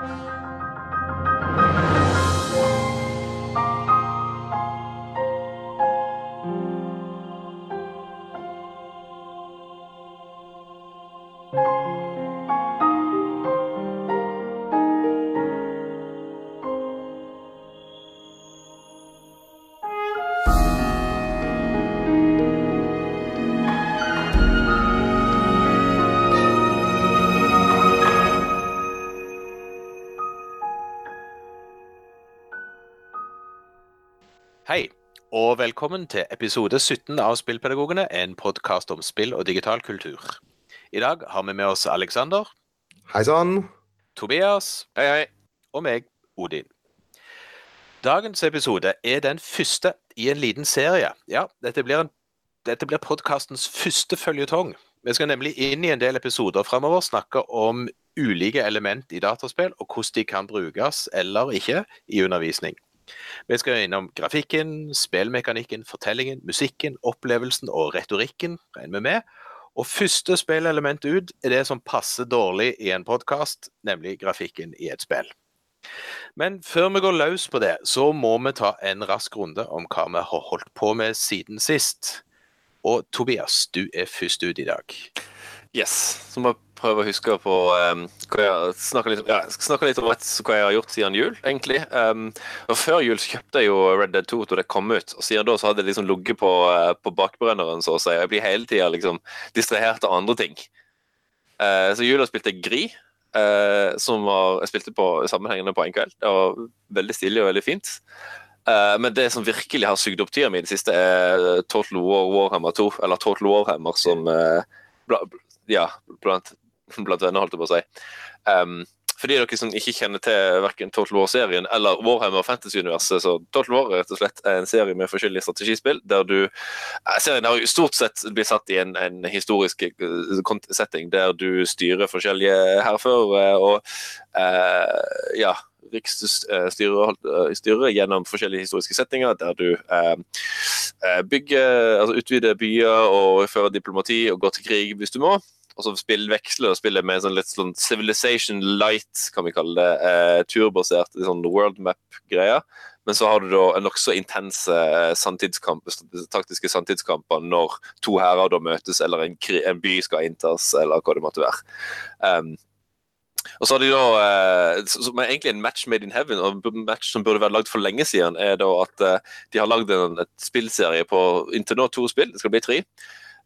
Hei, og velkommen til episode 17 av Spillpedagogene, en podkast om spill og digital kultur. I dag har vi med oss Alexander, Hei sann. Tobias Hei, hei. og meg, Odin. Dagens episode er den første i en liten serie. Ja, dette blir, en, dette blir podkastens første føljetong. Vi skal nemlig inn i en del episoder fremover snakke om ulike element i dataspill, og hvordan de kan brukes eller ikke i undervisning. Vi skal innom grafikken, spillmekanikken, fortellingen, musikken, opplevelsen og retorikken, regner vi med. Og første spillelement ut er det som passer dårlig i en podkast, nemlig grafikken i et spill. Men før vi går løs på det, så må vi ta en rask runde om hva vi har holdt på med siden sist. Og Tobias, du er først ut i dag. Yes. Må jeg prøve å huske på um, hva jeg snakke litt, ja, snakke litt om rett, hva jeg har gjort siden jul, egentlig. Um, og Før jul så kjøpte jeg jo Red Dead 2 da det kom ut, og siden da så hadde det liksom ligget på, uh, på bakbrenneren, så å si. Jeg blir hele tida liksom distrahert av andre ting. Uh, så jula spilte jeg Gri, uh, som var, jeg spilte på sammenhengende på en kveld. Det var veldig stilig og veldig fint. Uh, men det som virkelig har sugd opp tida mi i det siste, er Total War Warhammer 2, eller Total Warhammer som ja, blant, blant venner, holdt jeg på å si. Um, for de dere som ikke kjenner til verken Total War-serien eller Warhammer Fantasy-universet, så Total War rett og slett en serie med forskjellige strategispill, der du eh, Serien har jo stort sett blitt satt i en, en historisk setting, der du styrer forskjellige hærførere og uh, ja, riksstyret styrer gjennom forskjellige historiske settinger, der du eh, bygger, altså utvider byer og fører diplomati og går til krig hvis du må. Og så veksler og spiller med sånn litt sånn Civilization Light, kan vi kalle det. Eh, turbasert sånn world map-greier. Men så har du da nokså intense sanntidskamp, taktiske sanntidskamper når to hærer møtes, eller en, en, by skal inntas, eller hva det måtte være. Um, og så har de da, eh, som er egentlig en match made in heaven, og match som burde vært lagd for lenge siden, er da at eh, de har lagd en spillserie på inntil nå to spill, det skal bli tre.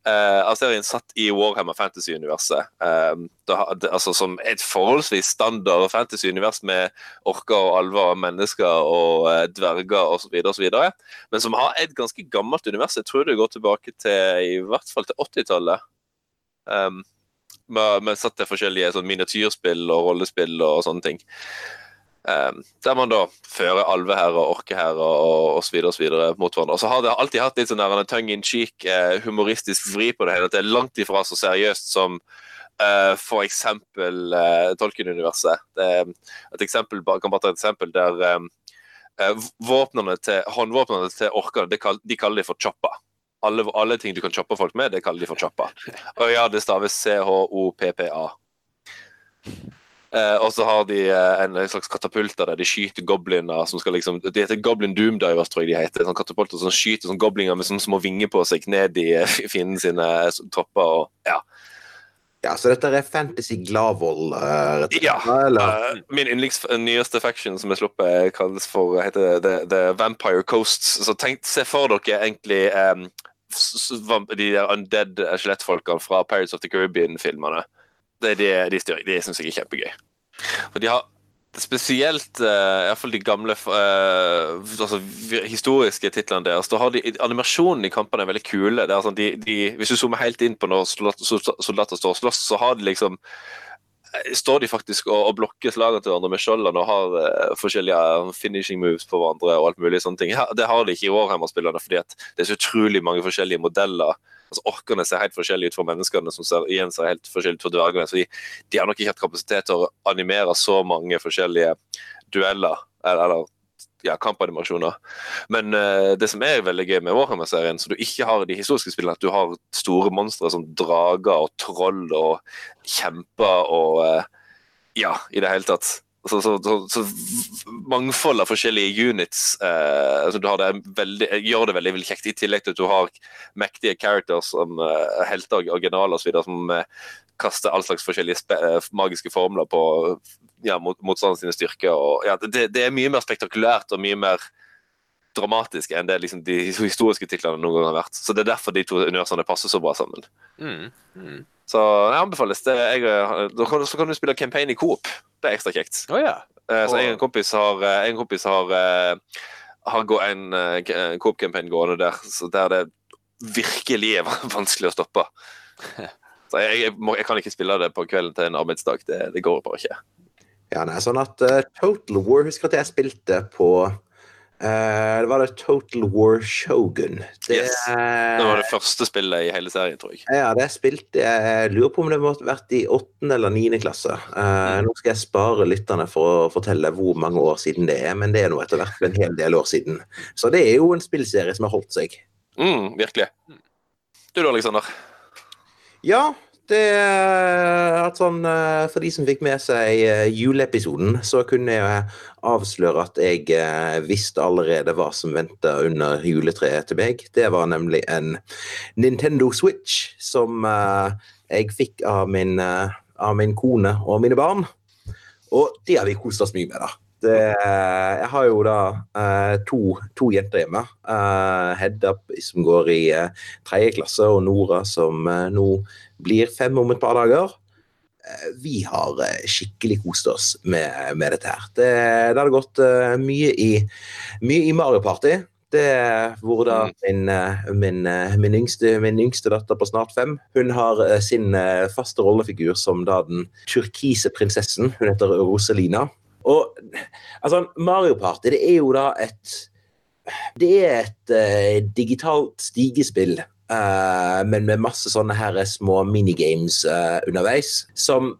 Uh, av serien satt i Warhammer Fantasy-universet. Um, altså Som et forholdsvis standard fantasy-univers med orker og alver og mennesker og uh, dverger osv. osv. Men som har et ganske gammelt univers. Jeg tror det går tilbake til i hvert fall til 80-tallet. Um, vi satt til forskjellige sånn miniatyrspill og rollespill og sånne ting. Um, der man da fører alveherrer, orkeherrer og osv. mot hverandre. Og så har det alltid hatt litt sånn der en tongue in cheek, uh, humoristisk vri på det hele. At det er langt ifra så seriøst som uh, for eksempel uh, Tolkien-universet. Et eksempel, kan bare ta et eksempel der um, våpnene til, håndvåpnene til orkene de kaller de for choppa. Alle, alle, ting du kan choppe folk med, det kaller de for choppa. Og ja, det staves C-H-O-P-P-A. Uh, og så har de eh, en slags katapulter der de skyter gobliner som skal liksom De heter Goblin Doomdivers, tror jeg de heter. Sånn katapulter som skyter sånn goblinger med sånne små vinger på seg ned i uh, fienden sine tropper. og ja. Ja, Så dette er fantasy gladvold? Uh, ja. Uh, min yndlings nyeste faction som er sluppet, kalles for heter The, The Vampire Coasts. Så tenk, se for dere egentlig um, de der undead skjelettfolkene fra Pirates of the Caribbean-filmene. Det, det, de, de syns jeg er kjempegøy. Og de har spesielt uh, iallfall de gamle uh, altså, historiske titlene deres. Da har de Animasjonen i kampene er veldig kule. Det er sånn, de, de, hvis du zoomer helt inn på når soldater står og slåss, så har de liksom eh, står de faktisk og, og blokker slagene til hverandre med skjoldene og har uh, forskjellige finishing moves på hverandre. og alt mulig sånne ting. Det har de ikke i Warhammer-spillerne, fordi det er så utrolig mange forskjellige modeller altså Orkene ser helt forskjellige ut for menneskene, som ser, igjen ser helt forskjellig ut for dvergene. Så de, de, har nok ikke hatt kapasitet til å animere så mange forskjellige dueller, eller, eller ja, kampanimasjoner. Men uh, det som er veldig gøy med Warhammer-serien, så du ikke har de historiske spillene, at du har store monstre som drager og troll og kjemper og uh, Ja, i det hele tatt. Så, så, så, mangfold av forskjellige units eh, altså det veldig, gjør det veldig, veldig kjekt, i tillegg til at du har mektige characters som eh, helter og originaler osv. som eh, kaster all slags forskjellige eh, magiske formler på ja, mot, sine styrker. Og, ja, det, det er mye mer spektakulært og mye mer dramatisk enn det liksom, de historiske titlene noen gang har vært. Så Det er derfor de to universene passer så bra sammen. Mm. Mm. Så det anbefales. Det, jeg, eh, da kan, så kan du spille campaign i coop. Det er ekstra kjekt. Oh, ja. Eh, Så jeg og en kompis har, eh, en kompis har, har gå, en en coop-campaign gående der, så der det virkelig er vanskelig å stoppe. Så jeg, jeg, må, jeg kan ikke spille det på kvelden til en arbeidsdag. Det, det går bare ikke. Ja, nei, sånn at uh, Total War Husker at jeg spilte på Det var det Total War Shogun. Det, Yes. Det var det første spillet i hele serien, tror jeg. Ja, det spilte jeg Jeg lurer på om det måtte vært i åttende eller niende klasse. Eh, nå skal jeg spare lytterne for å fortelle hvor mange år siden det er, men det er nå etter hvert en hel del år siden. Så det er jo en spillserie som har holdt seg. Mm, virkelig. Du da, Aleksander? Ja, det at sånn eh, For de som fikk med seg eh, juleepisoden, så kunne jeg avsløre at jeg eh, visste allerede hva som venta under juletreet til meg. Det var nemlig en Nintendo Switch som eh, jeg fikk av min, eh, av min kone og mine barn. Og det har vi kost oss mye med, da. Det, jeg har jo da eh, to, to jenter hjemme. Eh, Hedda som går i eh, tredje klasse, og Nora som eh, nå blir fem om et par dager. Eh, Vi har eh, skikkelig kost oss med, med dette her. Det, det hadde gått eh, mye i, mye i Mario Party. Det hvor da min, eh, min, eh, min, yngste, min yngste datter på snart fem Hun har sin faste rollefigur som da den turkise prinsessen. Hun heter Roselina. Og altså, Mario Party det er jo da et Det er et uh, digitalt stigespill. Eh, men med masse sånne her små minigames uh, underveis. Som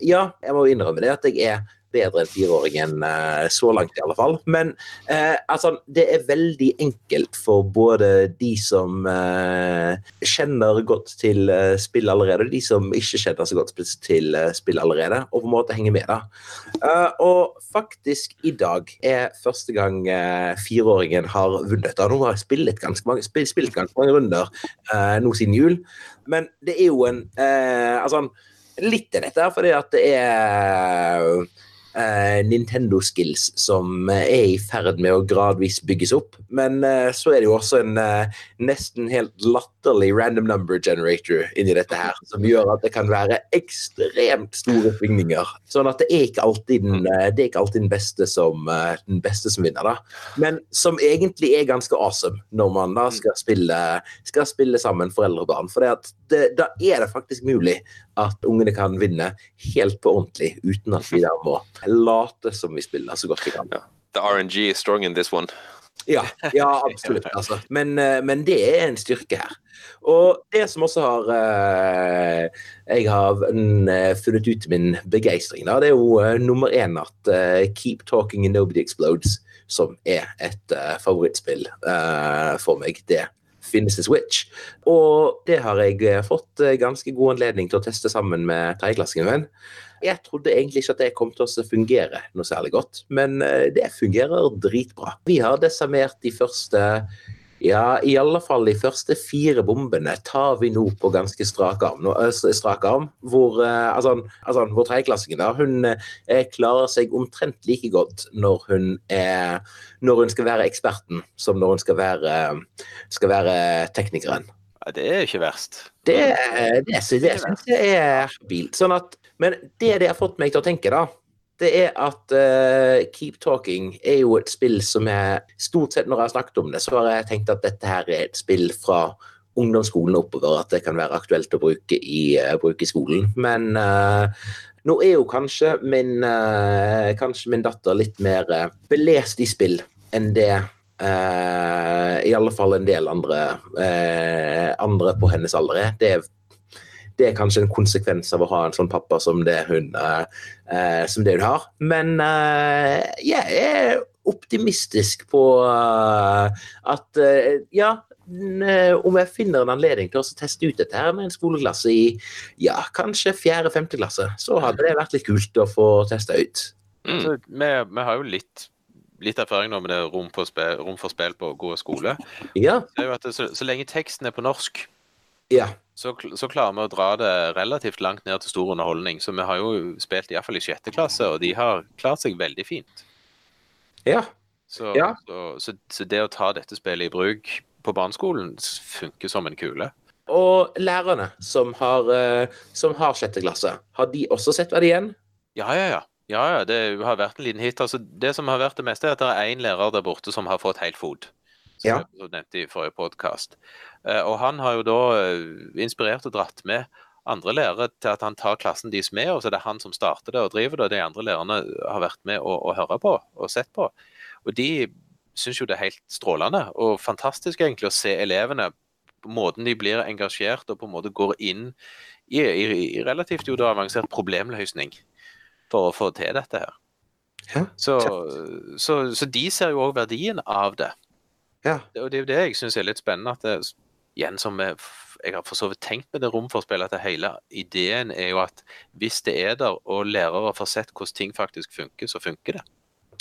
Ja, jeg må innrømme det at jeg er bedre enn fireåringen eh, så langt, i alle fall. Men eh, altså, det er veldig enkelt for både de som eh, kjenner godt til eh, spill allerede, og de som ikke kjenner så godt til eh, spill allerede, og på en måte henge med. da. Eh, og faktisk i dag er første gang fireåringen har vunnet. Da. Nå har jeg spilt ganske mange, spilt, spilt ganske mange runder nå siden jul, men det er jo en altså, Litt av dette fordi at det er eh, Nintendo skills som eh, er i ferd med å gradvis bygges opp. Men eh, så er det jo også en eh, nesten helt latterlig random number generator inni dette her, som gjør at det kan være ekstremt store svingninger. Sånn at det er ikke alltid den, eh, det er ikke alltid den, beste som, eh, den beste som vinner, da. Men som egentlig er ganske awesome når man da skal spille, skal spille sammen foreldre og barn. For det at det, da er det faktisk mulig at ungene kan vinne helt på ordentlig, uten at vi da må late som vi spiller så godt vi kan. The RNG is strong in this one. Ja, ja absolutt. Altså. Men, eh, men det er en styrke her. Og det som også har eh, Jeg har mm, eh, funnet ut min begeistring, det er jo eh, nummer én at eh, Keep Talking and Nobody Explodes, som er et eh, favorittspill eh, for meg. Det finnes en Switch. Og det har jeg eh, fått eh, ganske god anledning til å teste sammen med tredjeklassingen min. Jeg trodde egentlig ikke at det kom til å fungere noe særlig godt, men eh, det fungerer dritbra. Vi har desamert de første ja, i alle fall de første fire bombene tar vi nå på ganske strak arm. Nå, eh, strak arm hvor eh, altså, altså, vår tredjeklassingen hun eh, klarer seg omtrent like godt når hun, er, når hun skal være eksperten, som når hun skal være, skal være teknikeren. Ja, det er jo ikke verst. Det, det, det, det syns jeg er habilt. Sånn at, men det det har fått meg til å tenke, da, det er at uh, Keep Talking er jo et spill som er Stort sett når jeg har snakket om det, så har jeg tenkt at dette her er et spill fra ungdomsskolen oppover, at det kan være aktuelt å bruke i, uh, bruke i skolen. Men uh, nå er jo kanskje min, kanskje min datter litt mer belest i spill enn det i alle fall en del andre, andre på hennes alder er. Er- det er kanskje en konsekvens av å ha en sånn pappa som det hun, eh, eh, som det hun har. Men eh, jeg er optimistisk på eh, at eh, ja, om jeg finner en anledning til å teste ut dette her med en skoleklasse i ja, kanskje fjerde-femte klasse, så hadde det vært litt kult å få testa ut. Mm. Så vi, vi har jo litt, litt erfaring nå med det rom for, spill, rom for spill på gode skole. Ja. Det, så, så lenge teksten er på norsk, Ja. så, så klarer vi å dra det relativt langt ned til stor underholdning. Så vi har jo spilt iallfall i sjette klasse, og de har klart seg veldig fint. Ja. Så, Ja. så, så, så det å ta dette spillet i bruk på barneskolen funker som en kule. Og lærerne som har, eh, som har sjette klasse, har de også sett verdien? Ja, ja, ja. Ja, ja, det har vært en liten hit. Altså, det som har vært det meste, er at det er én lærer der borte som har fått helt fot. Som Ja. jeg nevnte i forrige podkast. Og han har jo da eh, inspirert og dratt med andre lærere til at han tar klassen deres med, og så er det han som starter det og driver det, og de andre lærerne har vært med å, å høre på og sett på. Og de syns jo det er helt strålende og fantastisk egentlig å se elevene måten de blir engasjert og på en måte går inn i, i, i relativt jo da avansert problemløsning for å få til dette her. Ja, Så, så, så de ser jo òg verdien av det. Ja. Det- Og det er jo det jeg syns er litt spennende. at det, igjen som jeg, jeg har for så vidt tenkt med det romforspillet, at det hele ideen er jo at hvis det er der, og lærere får sett hvordan ting faktisk funker, så funker det.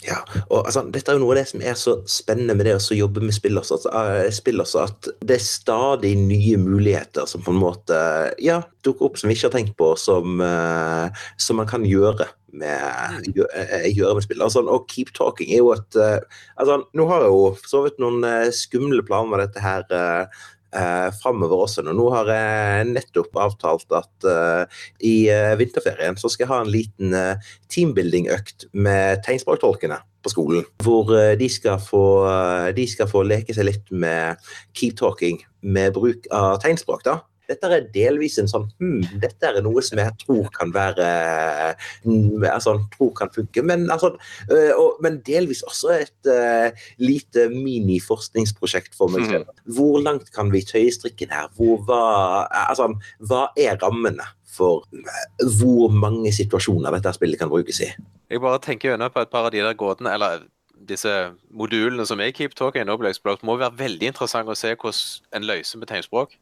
Ja, og altså, Dette er jo noe av det som er så spennende med det å jobbe med spill også, at, eh, spill også, at det er stadig nye muligheter som på en måte ja, dukker opp som vi ikke har tenkt på, som, eh, som man kan gjøre med, eh, gjøre med spillere. Sånn, og Keep Talking er jo et uh, altså, Nå har jeg jo for så vidt noen uh, skumle planer med dette her uh, framover også. Nå. nå har jeg nettopp avtalt at uh, i uh, vinterferien så skal jeg ha en liten eh, teambuilding-økt med tegnspråktolkene på skolen. Hvor eh, de skal, få, eh, de skal få leke seg litt med keep talking med bruk av tegnspråk. da. Dette er delvis en sånn hm, Dette er noe som jeg tror kan være mm, altså, tror kan funke, men, altså, øh, og, men delvis også et uh, lite mini-forskningsprosjekt for meg selv. Hvor langt kan vi tøye strikken her? Hvor, hva, altså, hva er rammene for hvor mange situasjoner dette spillet kan brukes i? Jeg bare tenker gjennom på et par av de der gåtene, eller disse modulene som er i Keep Talking Noble Explode, må være veldig interessant å se hvordan en løser med tegnspråk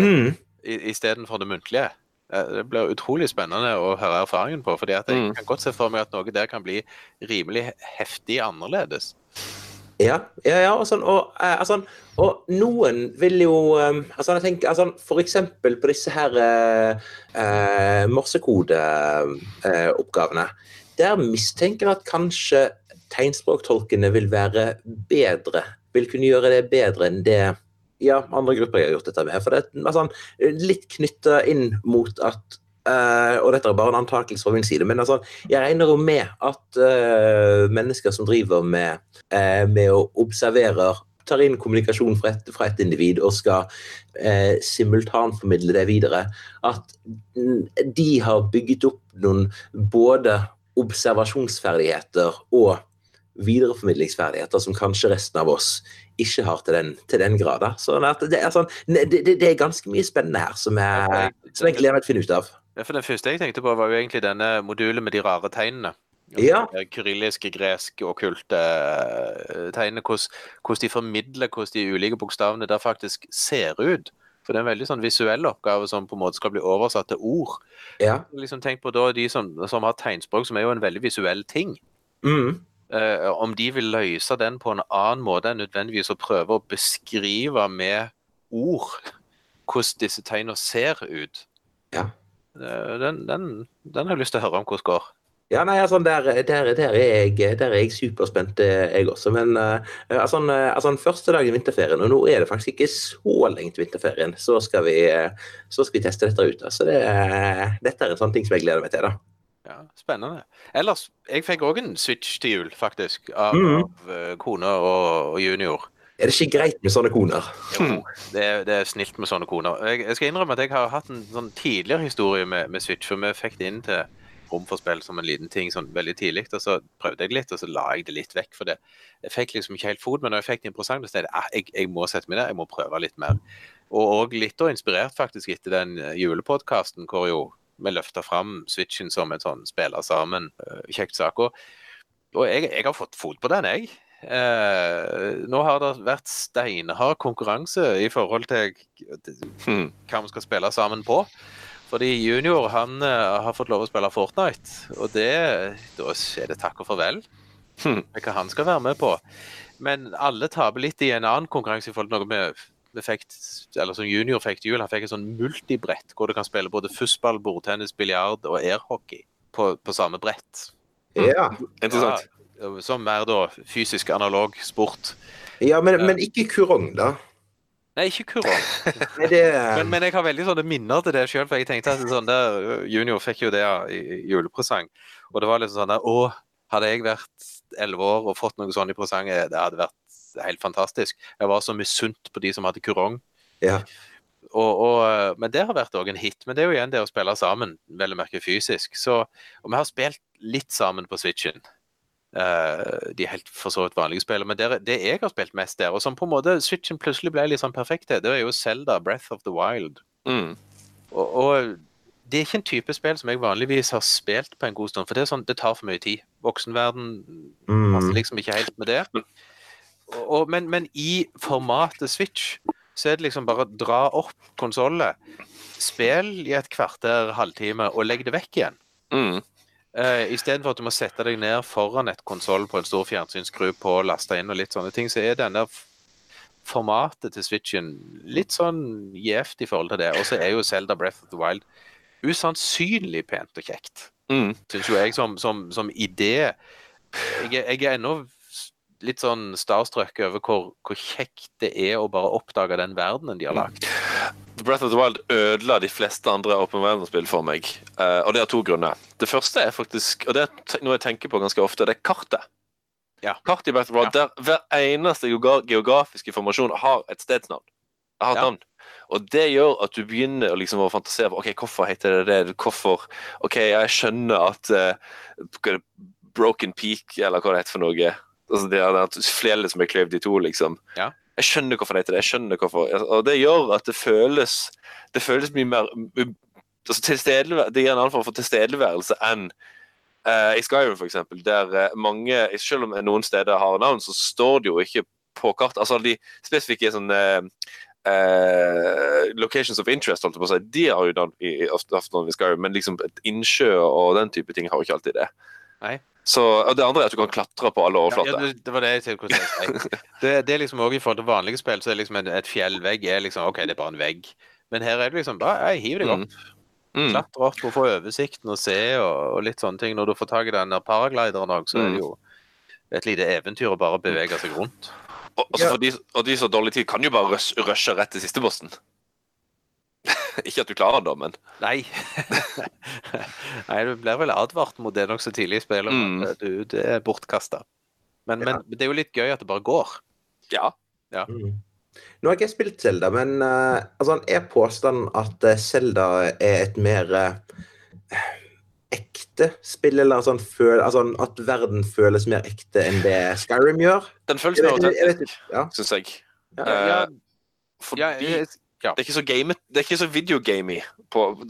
Mm. I- istedenfor det muntlige. Eh, Det blir utrolig spennende å høre erfaringen på, fordi at jeg Mm. kan godt se for meg at noe der kan bli rimelig heftig annerledes. Ja, ja, ja og, sånn, og, eh, altså, og noen vil jo eh, altså, jeg tenker, altså, For eksempel på disse her eh, eh, morsekodeoppgavene. der mistenker jeg at kanskje tegnspråktolkene vil være bedre. Vil kunne gjøre det bedre enn det ja, andre grupper jeg har gjort dette med. For det er altså, litt knytta inn mot at Uh, og dette er bare en antakelse fra min side, men altså, jeg regner jo med at uh, mennesker som driver med uh, med å observere tar inn kommunikasjon fra et, fra et individ og skal uh, simultanformidle det videre, at de har bygget opp noen både observasjonsferdigheter og videreformidlingsferdigheter som kanskje resten av oss ikke har til den, til den grad. Sånn at det, er sånn, det, det, er ganske mye spennende her som jeg, som jeg gleder meg til å finne ut av. Ja, for Det første jeg tenkte på, var jo egentlig denne modulet med de rare tegnene. Ja. Kyrilliske, greske, okkulte eh, tegnene. Hvordan, hvordan de formidler hvordan de ulike bokstavene der faktisk ser ut. For det er en veldig sånn visuell oppgave som på en måte skal bli oversatt til ord. Ja. Liksom Tenk på da de som, som har tegnspråk, som er jo en veldig visuell ting. Mm. Eh, om de vil løse den på en annen måte enn nødvendigvis å prøve å beskrive med ord hvordan disse tegnene ser ut. Ja. Eh, Den, den, den har jeg lyst til å høre om hvordan går. Ja, nei, altså, der, der, der, er jeg, der er jeg superspent, eh, jeg også. Men uh, altså, altså, første dagen i vinterferien, og nå er det faktisk ikke så lenge til vinterferien, så skal vi, så skal vi teste dette ut. Altså, det, dette er en sånn ting som jeg gleder meg til. da. Ja, Spennende. Ellers, jeg fikk òg en Switch til jul, faktisk, av, mm. av eh, kone og, og junior. Er det ikke greit med sånne koner? Jo, det, er- det er snilt med sånne koner. Jeg, jeg skal innrømme at jeg har hatt en sånn tidligere historie med, med Switch, for vi fikk det inn til rom for spill som en liten ting sånn veldig tidlig. Og så prøvde jeg litt, og så la jeg det litt vekk. For det, jeg fikk liksom ikke helt fot, men når jeg fikk det interessant, så tenkte det, ah, jeg, jeg må sette meg ned, jeg må prøve litt mer. Og, og litt og inspirert faktisk etter den eh, julepodkasten hvor jo vi løfta fram Switchen som en sånn spiller sammen, eh, kjekt sak. Og, og jeg, jeg har fått fot på den, jeg. Eh, nå har det vært steinhard konkurranse i forhold til Hmm. hva vi skal spille sammen på. Fordi junior han eh, har fått lov å spille Fortnite, og det, da er det takk og farvel. Hmm. med Hva han skal være med på. Men alle taper litt i en annen konkurranse i forhold til noe vi, fikk, eller som junior fikk til jul. Han fikk et sånn multibrett hvor du kan spille både fussball, bordtennis, biljard og airhockey på, på samme brett. Ja, Interessant. Ja, som mer da fysisk analog sport. ja men, men ikke kurong, da. Nei, ikke kurong. Det Men, men jeg har veldig sånne minner til det sjøl, for jeg tenkte at sånn der, junior fikk jo det ja, i julepresang. Og det var liksom sånn der Å, hadde jeg vært elleve år og fått noe sånt i presang, det hadde vært helt fantastisk. Jeg var så misunt på de som hadde kurong. Ja. Og, og, men det har vært òg en hit. Men det er jo igjen det å spille sammen, vel å merke fysisk. Så, og vi har spilt litt sammen på Switchen. Uh, de helt for så vidt vanlige spillene. Men det, det jeg har spilt mest der, og som på en måte Switchen plutselig ble litt sånn perfekt til, det er jo Zelda Breath of the Wild. Mm. Og, og det er ikke en type spill som jeg vanligvis har spilt på en god stund, for det, er sånn, det tar for mye tid. Voksenverden passer mm, liksom ikke helt med det. Og, men, men i formatet Switch så er det liksom bare å dra opp konsollet, spill i et kvarter, halvtime, og legg det vekk igjen. Mm. Uh, Istedenfor at du må sette deg ned foran et konsoll på en stor fjernsynsskru på, og laste inn og litt sånne ting, så er denne der formatet til Switchen litt sånn gjevt i forhold til det. Og så er jo Zelda Breath of the Wild usannsynlig pent og kjekt, Mm. syns jo jeg, som, som, som idé. Jeg, jeg er ennå litt sånn starstruck over hvor, hvor kjekt det er å bare oppdage den verdenen de har lagd. Breath of the Wild ødela de fleste andre Open World-spill for meg. Uh, og det har to grunner. Det første er faktisk, og det er noe jeg tenker på ganske ofte, det er kartet. Ja. Kartet i Breath of the Wild, der hver eneste geogra- geografiske formasjon har et stedsnavn. Har et Ja. navn. Og det gjør at du begynner liksom å fantasere på ok, hvorfor heter det det, hvorfor Ok, jeg skjønner at det, Broken Peak, eller hva det heter for noe. Altså det er det fjellet som er kløyvd i to, liksom. Ja. Jeg skjønner hvorfor det heter det. jeg skjønner hvorfor. Og det gjør at det føles det føles mye mer altså Det gir en annen form for tilstedeværelse enn uh, i Skyrim, eksempel, der uh, mange Selv om noen steder har navn, så står det jo ikke på kart. Altså de spesifikke sånne uh, locations of interest, holdt jeg på å si, de har jo navn i, i, ofte, ofte navn i Skyrim, men liksom et innsjø og den type ting har jo ikke alltid det. Nei. Så, og Det andre er at du kan klatre på alle Ja, overflater. ja, det, det var det jeg tenkte å si. Det, det er liksom også I forhold til vanlige spill så er liksom et fjellvegg er liksom, OK, det er bare en vegg. Men her er det liksom bare jeg hiver deg opp. Mm. Klatre opp og få oversikten og se og, og litt sånne ting. Når du får tak i den der paraglideren òg, så er Mm. det jo et lite eventyr å bare bevege seg rundt. Og, altså, Ja. for de, og de som har dårlig tid, kan jo bare rushe rett til siste bossen. ikke at du klarer det, men Nei. Nei, du blir vel advart mot det nokså tidlig i spillet. Mm. Du, det er bortkasta. Men, Ja. men det er jo litt gøy at det bare går. ja. mm. Nå har ikke jeg spilt Zelda, men uh, altså, er påstanden at Selda Zelda er et mer uh, ekte spill, eller sånn føl, altså, at verden føles mer ekte enn det Skyrim gjør? Den føles mer autentisk, Ja. syns jeg. Ja, Eh, Ja, Fordi ja, det er ikke så game, det er ikke så videogamey.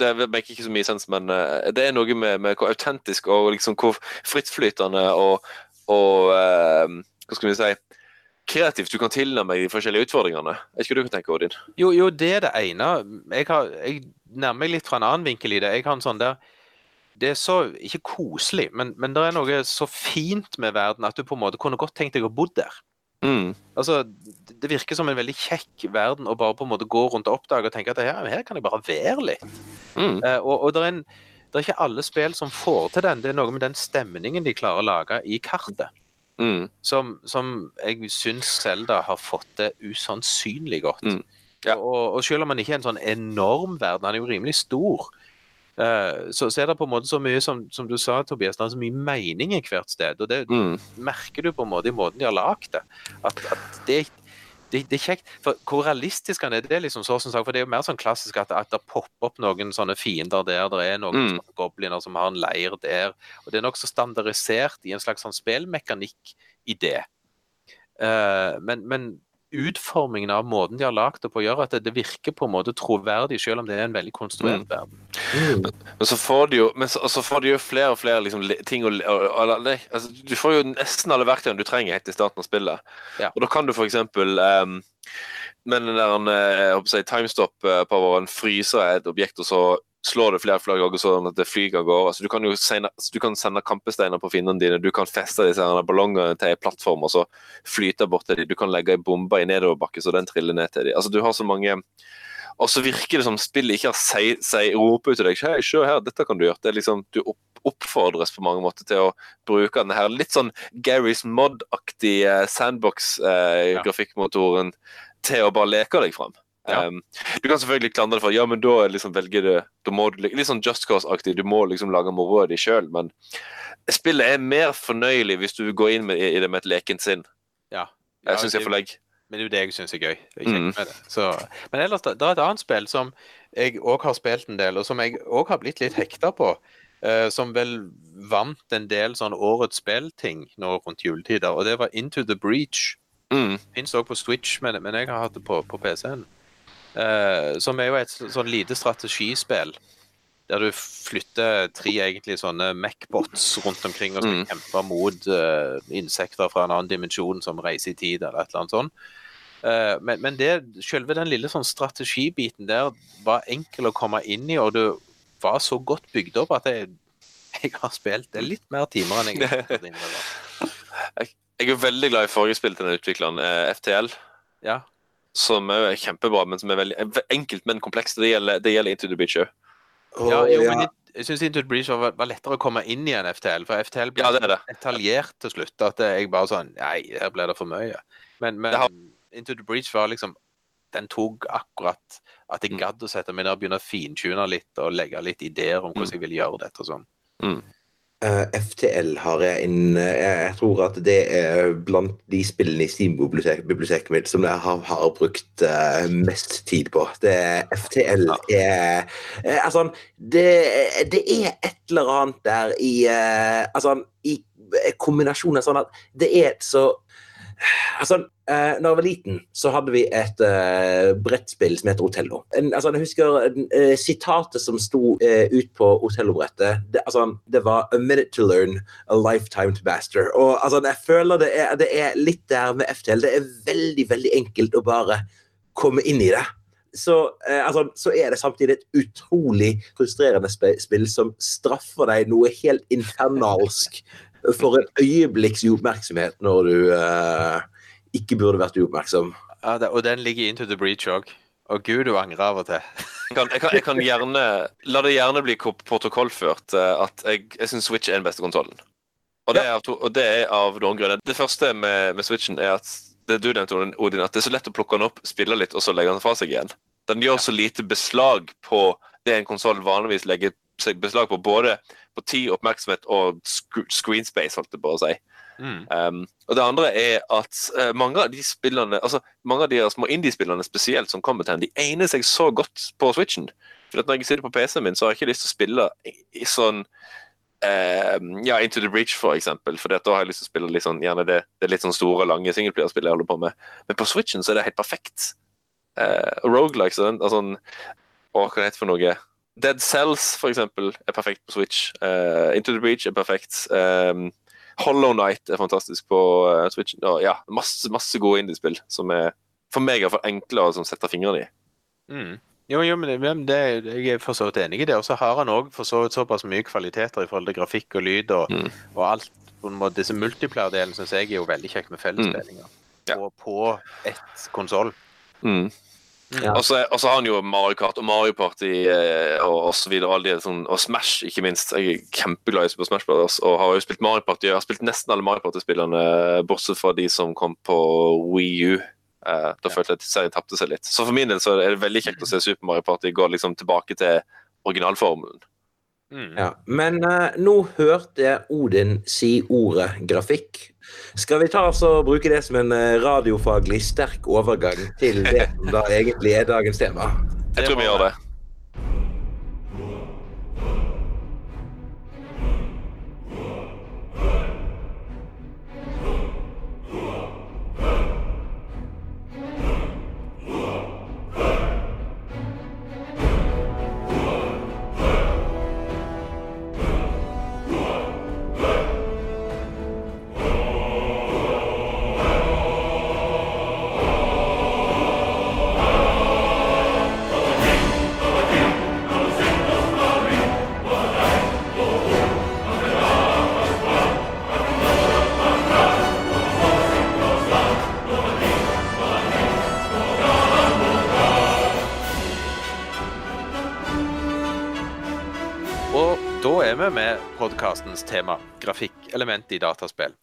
Det maker ikke så mye sens, men eh, det er noe med, med hvor autentisk og liksom hvor frittflytende og, og eh, Hva skal vi si kreativt du kan tilnærme deg de forskjellige utfordringene. Er ikke du kan tenke, Odin? Jo, jo, det er det ene. Jeg, har, jeg nærmer meg litt fra en annen vinkel i det. Jeg har en sånn der Det er så Ikke koselig, men, men det er noe så fint med verden at du på en måte kunne godt tenkt deg å bo der. Mm. Altså, det- virker som en veldig kjekk verden å bare på en måte gå rundt og oppdage og tenke at her, her kan jeg bare være litt. Mm. Uh, og og det, er en, det er ikke alle spill som får til den. Det er noe med den stemningen de klarer å lage i kartet. Mm. som, som jeg syns Selda har fått det usannsynlig godt. Mm, ja. Og, og selv om han ikke er en sånn enorm verden, han er jo rimelig stor, så, så er det på en måte så mye som, som du sa, Tobias, det er så mye mening i hvert sted. Og det Mm. merker du på en måte i måten de har lagd det. At, at det, det, det er kjekt. For hvor realistisk han er, det er liksom så som sagt, for det er jo mer sånn klassisk at, at det popper opp noen sånne fiender der, det er noen Mm. gobliner som har en leir der, og det er nokså standardisert i en slags sånn spillmekanikk i det. Uh, men, men utformingen av måten de har lagd det på, gjør at det, det virker på en måte troverdig, selv om det er en veldig konstruert Mm. verden. Mm. Men så får de jo, men så, så får de jo flere og flere liksom, ting å og, og, nei, altså, Du får jo nesten alle verktøyene du trenger helt i starten av spillet. Ja. Og da kan du eksempel um, med den der eh, jeg håper å si, timestop-poweren fryse et objekt, og så slår det flere flere ganger sånn at det flyr av gårde. Altså, du kan jo sende, du kan sende kampesteiner på fiendene dine, du kan feste disse her ballongene til en plattform og så flyte bort til dem. Du kan legge ei bombe i nedoverbakke så den triller ned til dem. Altså, du har så mange og så virker det som spillet ikke har si, si, roper ut til deg Hei, se her, dette kan du gjøre. Det er liksom, Du opp, oppfordres på mange måter til å bruke den her litt sånn Garys Mod-aktige sandbox-grafikkmotoren eh, til å bare leke deg fram. Ja. Um, du kan selvfølgelig klandre det for ja, men da liksom velger du da må du, Litt sånn Just Cause-aktig, du må liksom lage moroa di sjøl, men spillet er mer fornøyelig hvis du går inn med, i det med et lekent sinn. Ja. ja syns jeg får legg. Men det er jo det jeg syns er gøy. Jeg mm. Så, men ellers, det er et annet spill som jeg òg har spilt en del, og som jeg òg har blitt litt hekta på. Uh, som vel vant en del sånn årets spillting nå rundt juletider, og det var Into the Breach. Mm. Fins òg på Switch, men, men, jeg har hatt det på, på PC-en. Uh, som er jo et sånn lite strategispill. Der du flytter tre egentlig sånne Mac-bots rundt omkring og skal mm. kjempe mot uh, insekter fra en annen dimensjon som reiser i tid, eller et eller annet sånt. Uh, men, men det, selve den lille sånn strategibiten der var enkel å komme inn i, og det var så godt bygd opp at jeg, jeg har spilt det litt mer timer enn jeg har jeg, jeg er veldig glad i forrige spill til den utvikleren, FTL. Ja som er kjempebra, men som er veldig enkelt, men komplekst. Det gjelder, det gjelder Into the Beach òg. Ja, jo, men jeg syns Into the Breach var, var, lettere å komme inn i en FTL, for FTL ble ja, det det. detaljert til slutt. At jeg bare sånn Nei, her ble det for mye. Men, men har... Into the Breach var liksom Den tok akkurat at jeg mm. gadd å sette meg ned og begynne å fintune litt og legge litt ideer om hvordan mm. jeg ville gjøre dette og sånn. Mm. Eh, FTL har jeg en uh, Jeg tror at det er blant de spillene i Steam-biblioteket mitt som jeg har, har brukt uh, mest tid på. Det FTL er Altså, det, det, er et eller annet der i Altså, i kombinasjonen sånn at det er så Altså, eh, når jeg var liten, så hadde vi et eh, brettspill som heter Otello. En, altså, jeg husker uh, sitatet som sto uh, ut på Otello-brettet. Det, altså, det, var 'A minute to learn, a lifetime to master'. Og altså, jeg føler det er, det er litt der med FTL. Det er veldig, veldig enkelt å bare komme inn i det. Så, altså, så, er det samtidig et utrolig frustrerende spill som straffer deg noe helt infernalsk for en øyeblikks oppmerksomhet når du uh, ikke burde vært uoppmerksom. Ja, det, og den ligger into the breach òg. Og gud, du angrer av og til. jeg, kan, jeg, kan, jeg kan, gjerne La det gjerne bli protokollført uh, at jeg, jeg syns Switch er den beste konsollen. Og, ja. og, det er av noen grunner. Det første med, med Switchen er at det du nevnte, Odin, at det er så lett å plukke den opp, spille litt, og så legge den fra seg igjen. Den gjør så lite beslag på det en konsoll vanligvis legger beslag på, både på tid, oppmerksomhet og screen space, holdt jeg på å si. Mm. Um, og det andre er at uh, mange av de spillerne, altså mange av de små indie-spillerne spesielt som kommer til henne, de egner seg så godt på Switchen. For Når jeg sitter på PC-en min, så har jeg ikke lyst til å spille i, i sånn uh, ja, Into the Breach, for eksempel. For da har jeg lyst til å spille litt sånn, gjerne det, det litt sånn store, lange singleplayer-spill jeg holder på med. Men på Switchen så er det helt perfekt. Uh, Rogelikes og den, altså, Hva heter det for noe? Dead Cells for eksempel, er perfekt på Switch. Uh, Into the Breach er perfekt. Um, Hollow Night er fantastisk på uh, Switch. Og, ja, masse, masse gode indiespill som er for meg for enkle å sette fingrene i. Mm. Jo, jo, men det, jeg er for så vidt enig i det. Og så har han òg for så vidt såpass mye kvaliteter i forhold til grafikk og lyd og, mm. og alt. på måte, Disse multiplayer-delene syns jeg er jo veldig kjekt med fellesspillinger. Mm. Ja. Og på ett konsoll. Mm. Ja. Og, så, har han jo Mario Kart og Mario Party eh, og, og så videre. Alle sånn, og Smash, ikke minst. Jeg er kjempeglad i Super Smash Brothers og har jo spilt Mario Party. Jeg har spilt nesten alle Mario Party-spillerne, bortsett fra de som kom på Wii U. Eh, da ja. følte jeg at serien tapte seg litt. Så for min del så er det veldig kjekt å se Super Mario Party gå liksom tilbake til originalformelen. Mm. Ja, Men uh, nå hørte jeg Odin si ordet grafikk. Skal vi ta oss og bruke det som en eh, radiofaglig sterk overgang til det som da egentlig er dagens tema? Jeg tror vi gjør det. Grafikkelement i dataspill.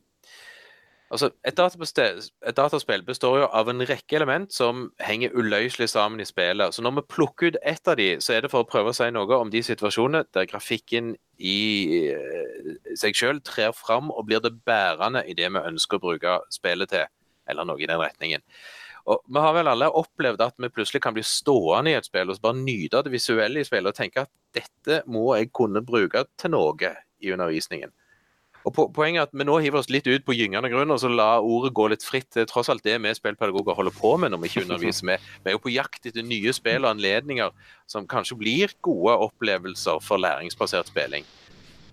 Altså, et, dataspill, et dataspill består jo av en rekke element som henger uløselig sammen i spillet. Så når vi plukker ut ett av de, så er det for å prøve å si noe om de situasjonene der grafikken i eh, seg selv trer fram og blir det bærende i det vi ønsker å bruke spillet til, eller noe i den retningen. Og Vi har vel alle opplevd at vi plutselig kan bli stående i et spill og bare nyte det visuelle i spillet og tenke at dette må jeg kunne bruke til noe i undervisningen. Og Poenget er at vi nå hiver oss litt ut på gyngende grunn og så la ordet gå litt fritt. Det er tross alt det vi spillpedagoger holder på med når vi ikke underviser. Vi, vi er jo på jakt etter nye spill og anledninger som kanskje blir gode opplevelser for læringsbasert spilling.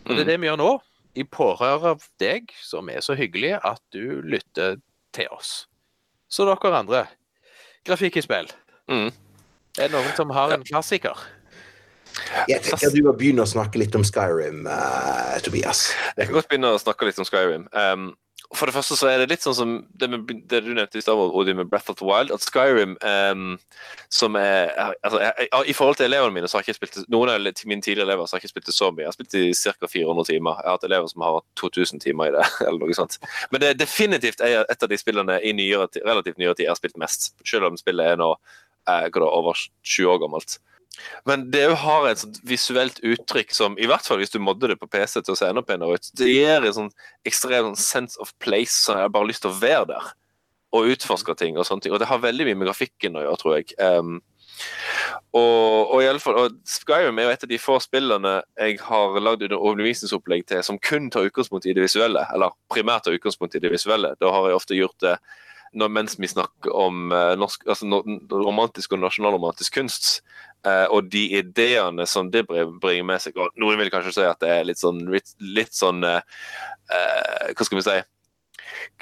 Og Det er det vi gjør nå, i pårør av deg, som er så hyggelig at du lytter til oss. Så dere andre, grafikk i spill. Mm. Er det noen som har en klassiker? Jeg tenker du må begynne å snakke litt om Skyrim, uh, Tobias. Jeg kan godt begynne å snakke litt om Skyrim. Um, for det første så er det litt sånn som det, med, det du nevnte i stad, Odin med Breath of the Wild, at Skyrim um, som er altså, jeg, I forhold til elevene mine så har jeg ikke spilt noen av mine tidligere elever så har jeg ikke spilt det så mye. Jeg har spilt i ca. 400 timer. Jeg har hatt elever som har hatt 2000 timer i det. eller noe sånt. Men det er definitivt et av de spillene i nyere, relativt nyere tid jeg har spilt mest. Selv om spillet er nå eh, over 20 år gammelt. Men det har et sånt visuelt uttrykk som, i hvert fall hvis du modder det på PC til å se enda penere ut, det gir en sånn ekstrem sense of place. Så jeg har bare lyst til å være der og utforske ting. Og sånne ting. Og det har veldig mye med grafikken å gjøre, tror jeg. Um, og, og, i alle fall, og Skyrim er jo et av de få spillene jeg har lagd under overbevisningsopplegg til som kun tar utgangspunkt i det visuelle. Eller primært tar utgangspunkt i det visuelle. Da har jeg ofte gjort det når, mens vi snakker om uh, norsk, altså, romantisk og nasjonalromantisk kunst, og de ideene som det bringer med seg og Noen vil kanskje si at det er litt sånn, litt, sånn uh, uh, Hva skal vi si?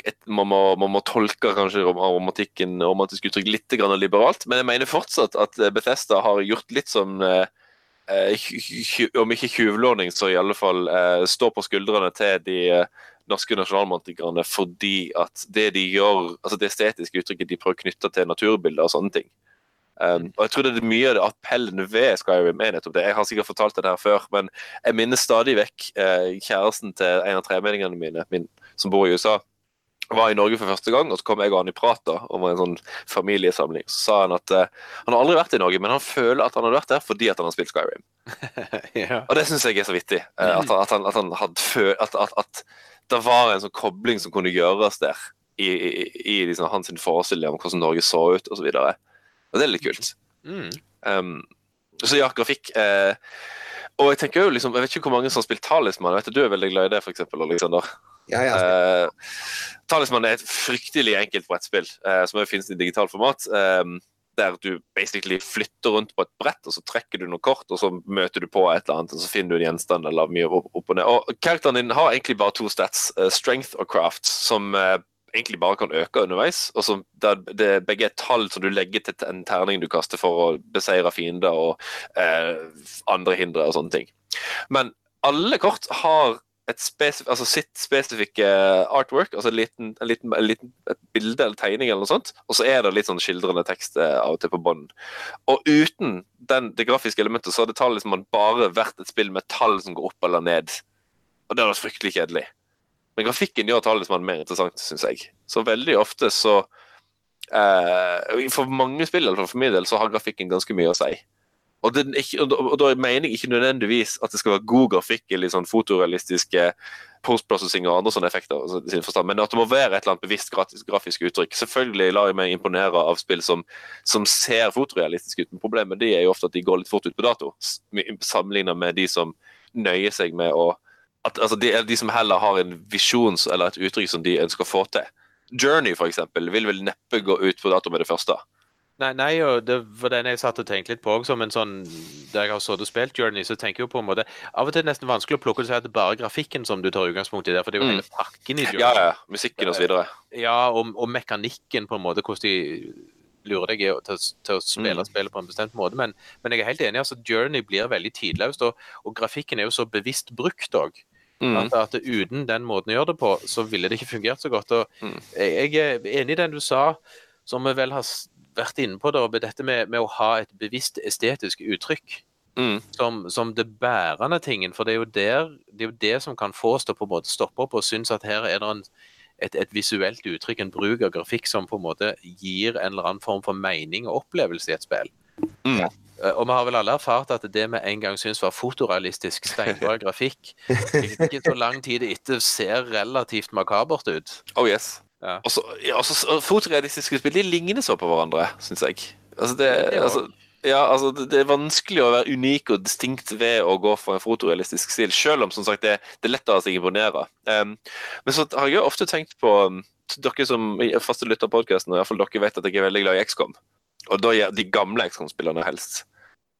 Et, man, må, man, må, tolke kanskje romantikken romantisk uttrykk litt grann liberalt, men jeg mener fortsatt at Bethesda har gjort litt sånn Om ikke tjuvlåning, så i alle fall står på skuldrene til de norske nasjonalmantikerne fordi at det de gjør, altså det estetiske uttrykket de prøver å knytte til naturbilder og sånne ting Um, og jeg tror det er mye av det appellen ved Skyrim er nettopp det. Jeg har sikkert fortalt det her før, men jeg minner stadig vekk eh, kjæresten til en av tremeningene mine min, som bor i USA. Var i Norge for første gang, og så kom jeg og han i prat da, om en sånn familiesamling. Så sa han at eh, han har aldri vært i Norge, men han føler at han har vært der fordi at han har spilt Skyrim. ja. Og det syns jeg er så vittig. Eh, at, at, han, at, han hadde at, at, det var en sånn kobling som kunne gjøres der i, i, i liksom, hans forestilling om hvordan Norge så ut, osv. Og, så og det er litt kult. Mm. Um, så ja, grafikk. Eh, og jeg tenker jo liksom, jeg vet ikke hvor mange som har spilt Talisman. Jeg vet Du Du er veldig glad i det, f.eks. Alexander. Ja, ja. Eh, Talisman er et fryktelig enkelt brettspill eh, som finnes i digitalt format. Eh, der du basically flytter rundt på et brett, og så trekker du noen kort, og så møter du på et eller annet, og så finner du en gjenstand eller mye opp, opp og ned. Og Karakteren din har egentlig bare to stats, uh, strength og craft, som uh, egentlig bare kan øke underveis. og som det, Begge er tall som du legger til en terning du kaster for å beseire fiender og eh, andre hindre og sånne ting. Men alle kort har spesif altså sitt spesifikke artwork, altså en liten, en liten, en liten, et bilde eller tegning, eller noe sånt, og så er det litt sånn skildrende tekst eh, av og til på bånden. Og uten den, det grafiske elementet så hadde tallet liksom bare vært et spill med tall som går opp eller ned. Og det hadde vært fryktelig kjedelig. Men grafikken gjør talismanen mer interessant, syns jeg. Så veldig ofte så eh, For mange spill, eller for min del, så har grafikken ganske mye å si. Og, ikke, og, da mener jeg ikke nødvendigvis at det skal være god grafikk eller sånn fotorealistiske postprocessing og andre sånne effekter, altså, men at det må være et eller annet bevisst grafisk uttrykk. Selvfølgelig lar jeg meg imponere av spill som, som ser fotorealistiske ut, men problemet det er jo ofte at de går litt fort ut på dato, sammenlignet med de som nøyer seg med å at altså, de, de, som heller har en visjon eller et uttrykk som de ønsker å få til. Journey for eksempel, vil vel neppe gå ut på dato med det første. Nei, nei, og det var den jeg satt og tenkte litt på òg, som en sånn Der jeg har så og spilt Journey, så tenker jeg jo på en måte Av og til er det nesten vanskelig å plukke ut at det er bare grafikken som du tar utgangspunkt i der, for det er jo mm. hele pakken i Journey. Ja, ja. Musikken og så videre. Ja, og, og mekanikken, på en måte, hvordan de lurer deg til, til, å spille mm. spillet på en bestemt måte. Men, men, jeg er helt enig. altså Journey blir veldig tidløst, og, og grafikken er jo så bevisst brukt òg. Mm. At, at, uten den måten å gjøre det på, så ville det ikke fungert så godt. Og mm. Jeg er enig i den du sa, som vi vel har vært inne på, da, dette med, med, å ha et bevisst estetisk uttrykk Mm. som, som det bærende tingen. For det er, jo der, det er jo det som kan få oss til å på en måte stoppe opp og synes at her er det en, et, et visuelt uttrykk, en bruk av grafikk som på en måte gir en eller annen form for mening og opplevelse i et spill. Mm. Eh, Og vi har vel alle erfart at det vi en gang syntes var fotorealistisk steinbra grafikk, ikke så lang tid etter ser relativt makabert ut. Oh yes. Ja. Også, ja, også, og fotorealistiske spill de ligner så på hverandre, syns jeg. Altså det, altså, ja, altså det, det er vanskelig å være unik og distinkt ved å gå for en fotorealistisk stil, selv om som sagt det, det er lett å la seg imponere. Um, men så har jeg jo ofte tenkt på um, Dere som faste lytter podkasten, iallfall dere vet at jeg er veldig glad i XCOM. Og da de gamle XCOM-spillerne helst.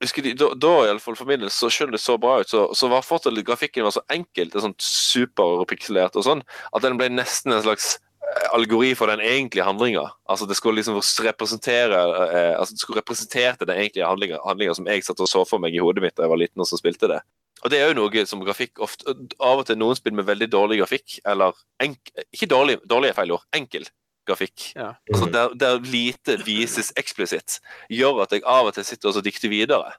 Husker de, da, da i alle fall for min del, så skjønner det så bra ut, så, så var fortsatt grafikken var så enkelt, sånn superpikselert og sånn, at den ble nesten en slags algori allegori for den egentlige handlinga. Altså det skulle liksom representere eh, altså det skulle representerte den egentlige handlinga som jeg satt og så for meg i hodet mitt da jeg var liten og så spilte det. Og det er jo noe som grafikk ofte Av og til noen spill med veldig dårlig grafikk, eller enk, ikke dårlig, dårlig er feil ord, enkel grafikk. Ja. Altså der, der lite vises eksplisitt, gjør at jeg av og til sitter og dikter videre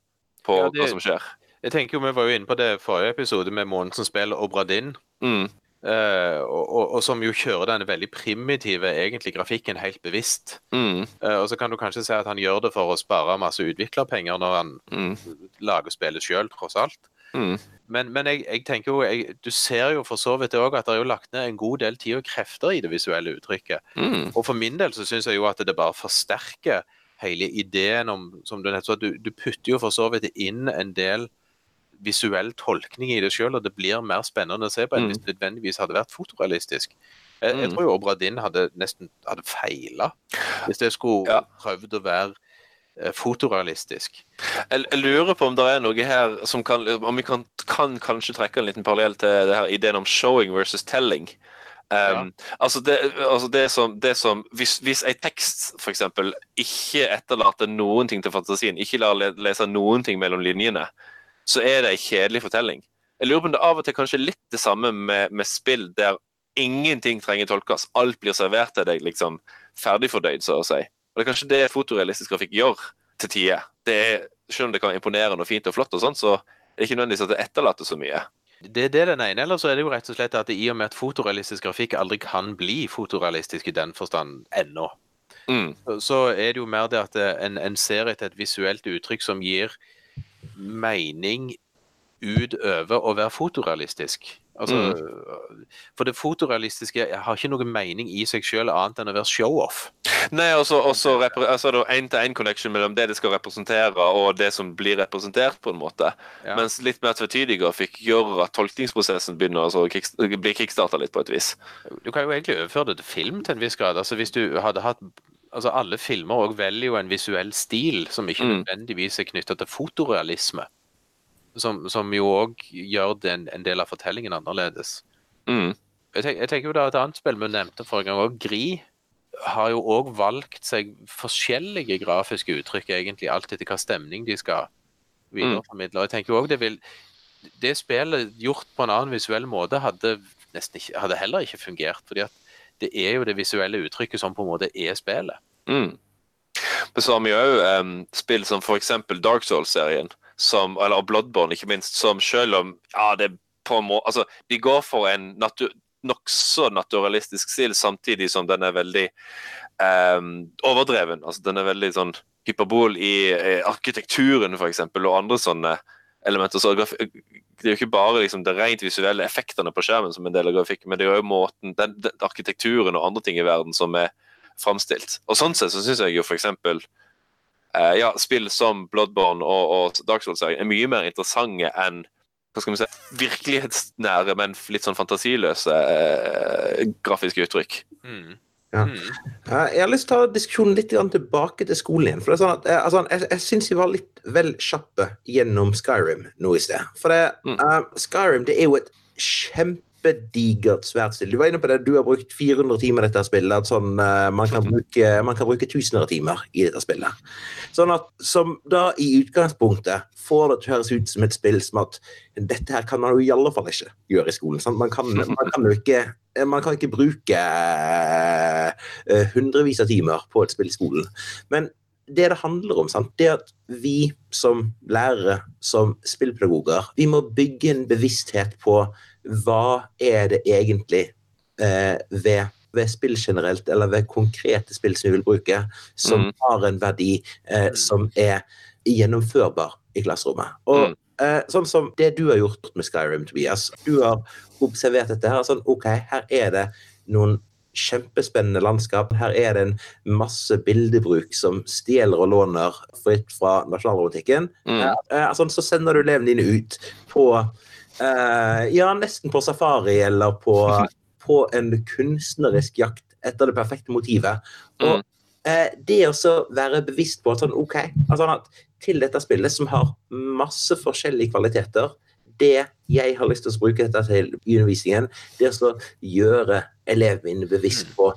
på Ja, det- hva som skjer. Jeg tenker jo, Vi var jo inne på det forrige episode med Månedens spill og Bradin. Mm. Uh, og, og, og som jo kjører denne veldig primitive egentlig grafikken helt bevisst. Mm. Uh, og så kan du kanskje si at han gjør det for å spare masse utviklerpenger når han Mm. lager spillet sjøl, tross alt. Mm. Men, men jeg, jeg tenker jo, jeg, du ser jo for så vidt òg at det er jo lagt ned en god del tid og krefter i det visuelle uttrykket. Mm. Og for min del så syns jeg jo at det bare forsterker hele ideen om som du nettopp du, du putter jo for så vidt inn en del visuell tolkning i det sjøl, og det blir mer spennende å se på enn Mm. hvis det nødvendigvis hadde vært fotorealistisk. Jeg, jeg Mm. tror jo Obradin hadde nesten hadde feila hvis det skulle Ja. prøvd å være fotorealistisk. Jeg, jeg lurer på om det er noe her som kan Om vi kan, kan kanskje trekke en liten parallell til det her ideen om showing versus telling. Um, altså det, altså det som, det som Hvis, hvis en tekst f.eks. ikke etterlater noen ting til fantasien, ikke lar lese noen ting mellom linjene, så er det en kjedelig fortelling. Jeg lurer på om det av og til kanskje er litt det samme med, med spill der ingenting trenger tolkes. Alt blir servert til deg liksom ferdigfordøyd, så å si. Og det er kanskje det fotorealistisk grafikk gjør til tider. Er, selv om det kan være imponerende og fint og flott, og sånt, så er det ikke nødvendigvis at det etterlater så mye. Det er det den ene, eller så er det jo rett og slett at i og med at fotorealistisk grafikk aldri kan bli fotorealistisk i den forstand ennå, Mm. så er det jo mer det at eh, en, en ser etter et visuelt uttrykk som gir mening utover å være fotorealistisk. Altså, For det fotorealistiske har ikke noe mening i seg selv annet enn å være show-off. Nei, og så altså, det er én-til-én-connection mellom det det skal representere, og det som blir representert, på en måte. Ja. Mens litt mer tvetydig grafikk gjør at tolkningsprosessen begynner å kick, bli kickstarta litt, på et vis. Du kan jo egentlig overføre det til film til en viss grad. Altså Hvis du hadde hatt Altså Alle filmer òg velger jo en visuell stil som ikke Mm. nødvendigvis er knytta til fotorealisme. Som, som jo òg gjør den, en del av fortellingen annerledes. Mm. Jeg, tenk, jeg tenker jo da Et annet spill vi nevnte forrige gang, også, Gri, har jo òg valgt seg forskjellige grafiske uttrykk, egentlig, alt etter hva stemning de skal videreformidle. Og jeg tenker jo også det vil Det spillet gjort på en annen visuell måte hadde nesten ikke, hadde heller ikke fungert. fordi at det er jo det visuelle uttrykket som på en måte er spillet. Mm. Men så har vi òg um, spill som f.eks. Dark Souls-serien, som, eller Bloodborne, ikke minst, som selv om ja, det på en måte Altså, de går for en natu nokså naturalistisk stil, samtidig som den er veldig um, overdreven. Altså, den er veldig sånn hyperbol i i arkitekturen, f.eks., og andre sånne elementer. Så det er jo ikke bare liksom, det rent visuelle effektene på skjermen som en del av grafikken, men det er jo måten, den, den arkitekturen og andre ting i verden som er framstilt. Og sånn sett så syns jeg jo eksempel eh, ja, spill som Bloodborne og, og Dark Souls-serien er mye mer interessante enn hva skal vi si, virkelighetsnære, men litt sånn fantasiløse eh, grafiske uttrykk. Mm. Ja. Mm. Eh, Jeg har lyst til å ta diskusjonen litt tilbake til skolen igjen. For det er sånn at, eh, altså, Jeg, jeg syns vi var litt vel kjappe gjennom Skyrim nå i sted. For det, Mm. uh, Skyrim det er jo et kjempedigert svært spill. Du var inne på det, du har brukt 400 timer i dette spillet. Sånn, eh, man, kan bruke, man kan bruke tusener av timer i dette spillet. Sånn at Som da i utgangspunktet får det til å høres ut som et spill som at dette her kan man jo i alle fall ikke gjøre i skolen. Sant? Man, kan, man kan jo ikke man kan ikke bruke eh, hundrevis av timer på et spill i skolen. Men det det handler om, sant? det at vi som lærere, som spillpedagoger, vi må bygge en bevissthet på hva er det egentlig eh, ved, ved spill generelt, eller ved konkrete spill som vi vil bruke, som Mm. har en verdi eh, som er gjennomførbar i klasserommet. Og Mm. eh, sånn som det du har gjort med Skyrim, Tobias. Du har observert dette her. Sånn, OK, her er det noen kjempespennende landskap. Her er det en masse bildebruk som stjeler og låner fritt fra nasjonalromantikken. Mm. Eh, sånn, så sender du elevene dine ut på eh, Ja, nesten på safari eller på, på en kunstnerisk jakt etter det perfekte motivet. Og Mm. eh, det å være bevisst på at sånn, OK altså, at til dette spillet, som har masse forskjellige kvaliteter det jeg har lyst til å bruke dette til i undervisningen, det er å gjøre elevene mine bevisst på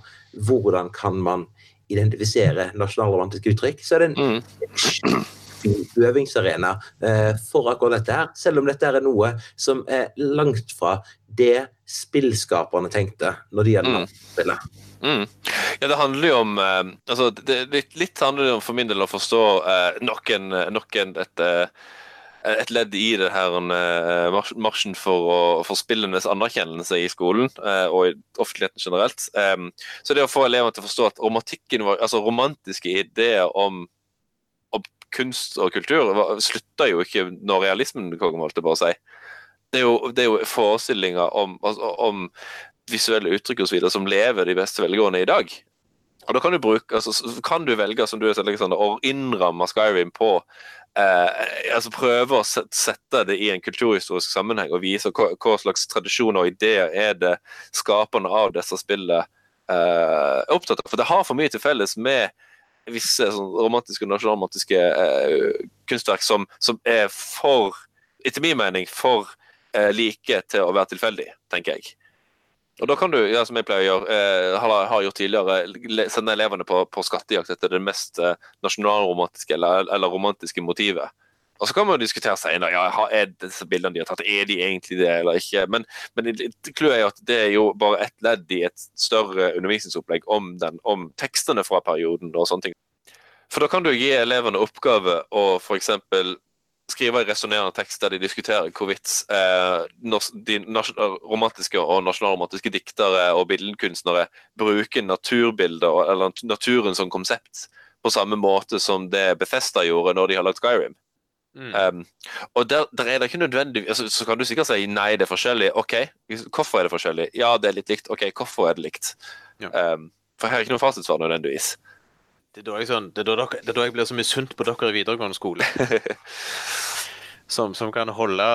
hvordan kan man identifisere nasjonalromantiske uttrykk. Så er det en Mm. Øvingsarena eh, for akkurat dette her, selv om dette er noe som er langt fra det spillskaperne tenkte når de gjennom Mm. spillet. Mm. Ja, det handler jo om eh, altså, det, litt, litt handler det om for min del å forstå eh, nok en, nok en et, eh, et ledd i det her eh, mars- marsjen for, å, for spillenes anerkjennelse i skolen eh, og i offentligheten generelt. Em, så det å få elevene til å forstå at romantikken var, altså romantiske ideer om kunst og kultur slutter jo ikke når realismen kom, holdt jeg på å si. Det er jo, det er jo forestillinger om, altså, om visuelle uttrykk videre som lever de beste velgående i dag. Og da kan du bruke, altså, kan du velge som du sier, Alexander, å innramme Skyrim på eh, altså Prøve å sette det i en kulturhistorisk sammenheng og vise hva slags tradisjoner og ideer er det skaperne av disse spillene eh, er opptatt av. For det har for mye til felles med visse sånn, romantiske og nasjonalromantiske eh, kunstverk som, som er for, etter min mening, for eh, like til å være tilfeldig, tenker jeg. Og da kan du, ja, som jeg pleier å gjøre, eh, har, har gjort tidligere, sende elevene på, på skattejakt etter det mest eh, nasjonalromantiske eller, eller romantiske motivet. Og så kan man jo diskutere senere ja, er disse bildene de har tatt, er de egentlig det eller ikke. Men, men er jo at det er jo bare ett ledd i et større undervisningsopplegg om, den, om tekstene fra perioden og sånne ting. For da kan du gi elevene oppgave å f.eks skrive en resonnerende tekst der de diskuterer hvorvidt eh, de romantiske og nasjonalromantiske diktere og billedkunstnere bruker naturbilder eller naturen som konsept på samme måte som det Bethesda gjorde når de har lagd Skyrim. Mm. Um, og der, der er det ikke nødvendig altså, Så kan du sikkert si nei, det er forskjellig. OK, hvorfor er det forskjellig? Ja, det er litt likt. OK, hvorfor er det likt? Ja. Um, for her er ikke noe fasitsvar nødvendigvis. Det er da jeg, sånn, det er da, dere- det er da jeg blir så misunt på dere i videregående skole. som, som kan holde,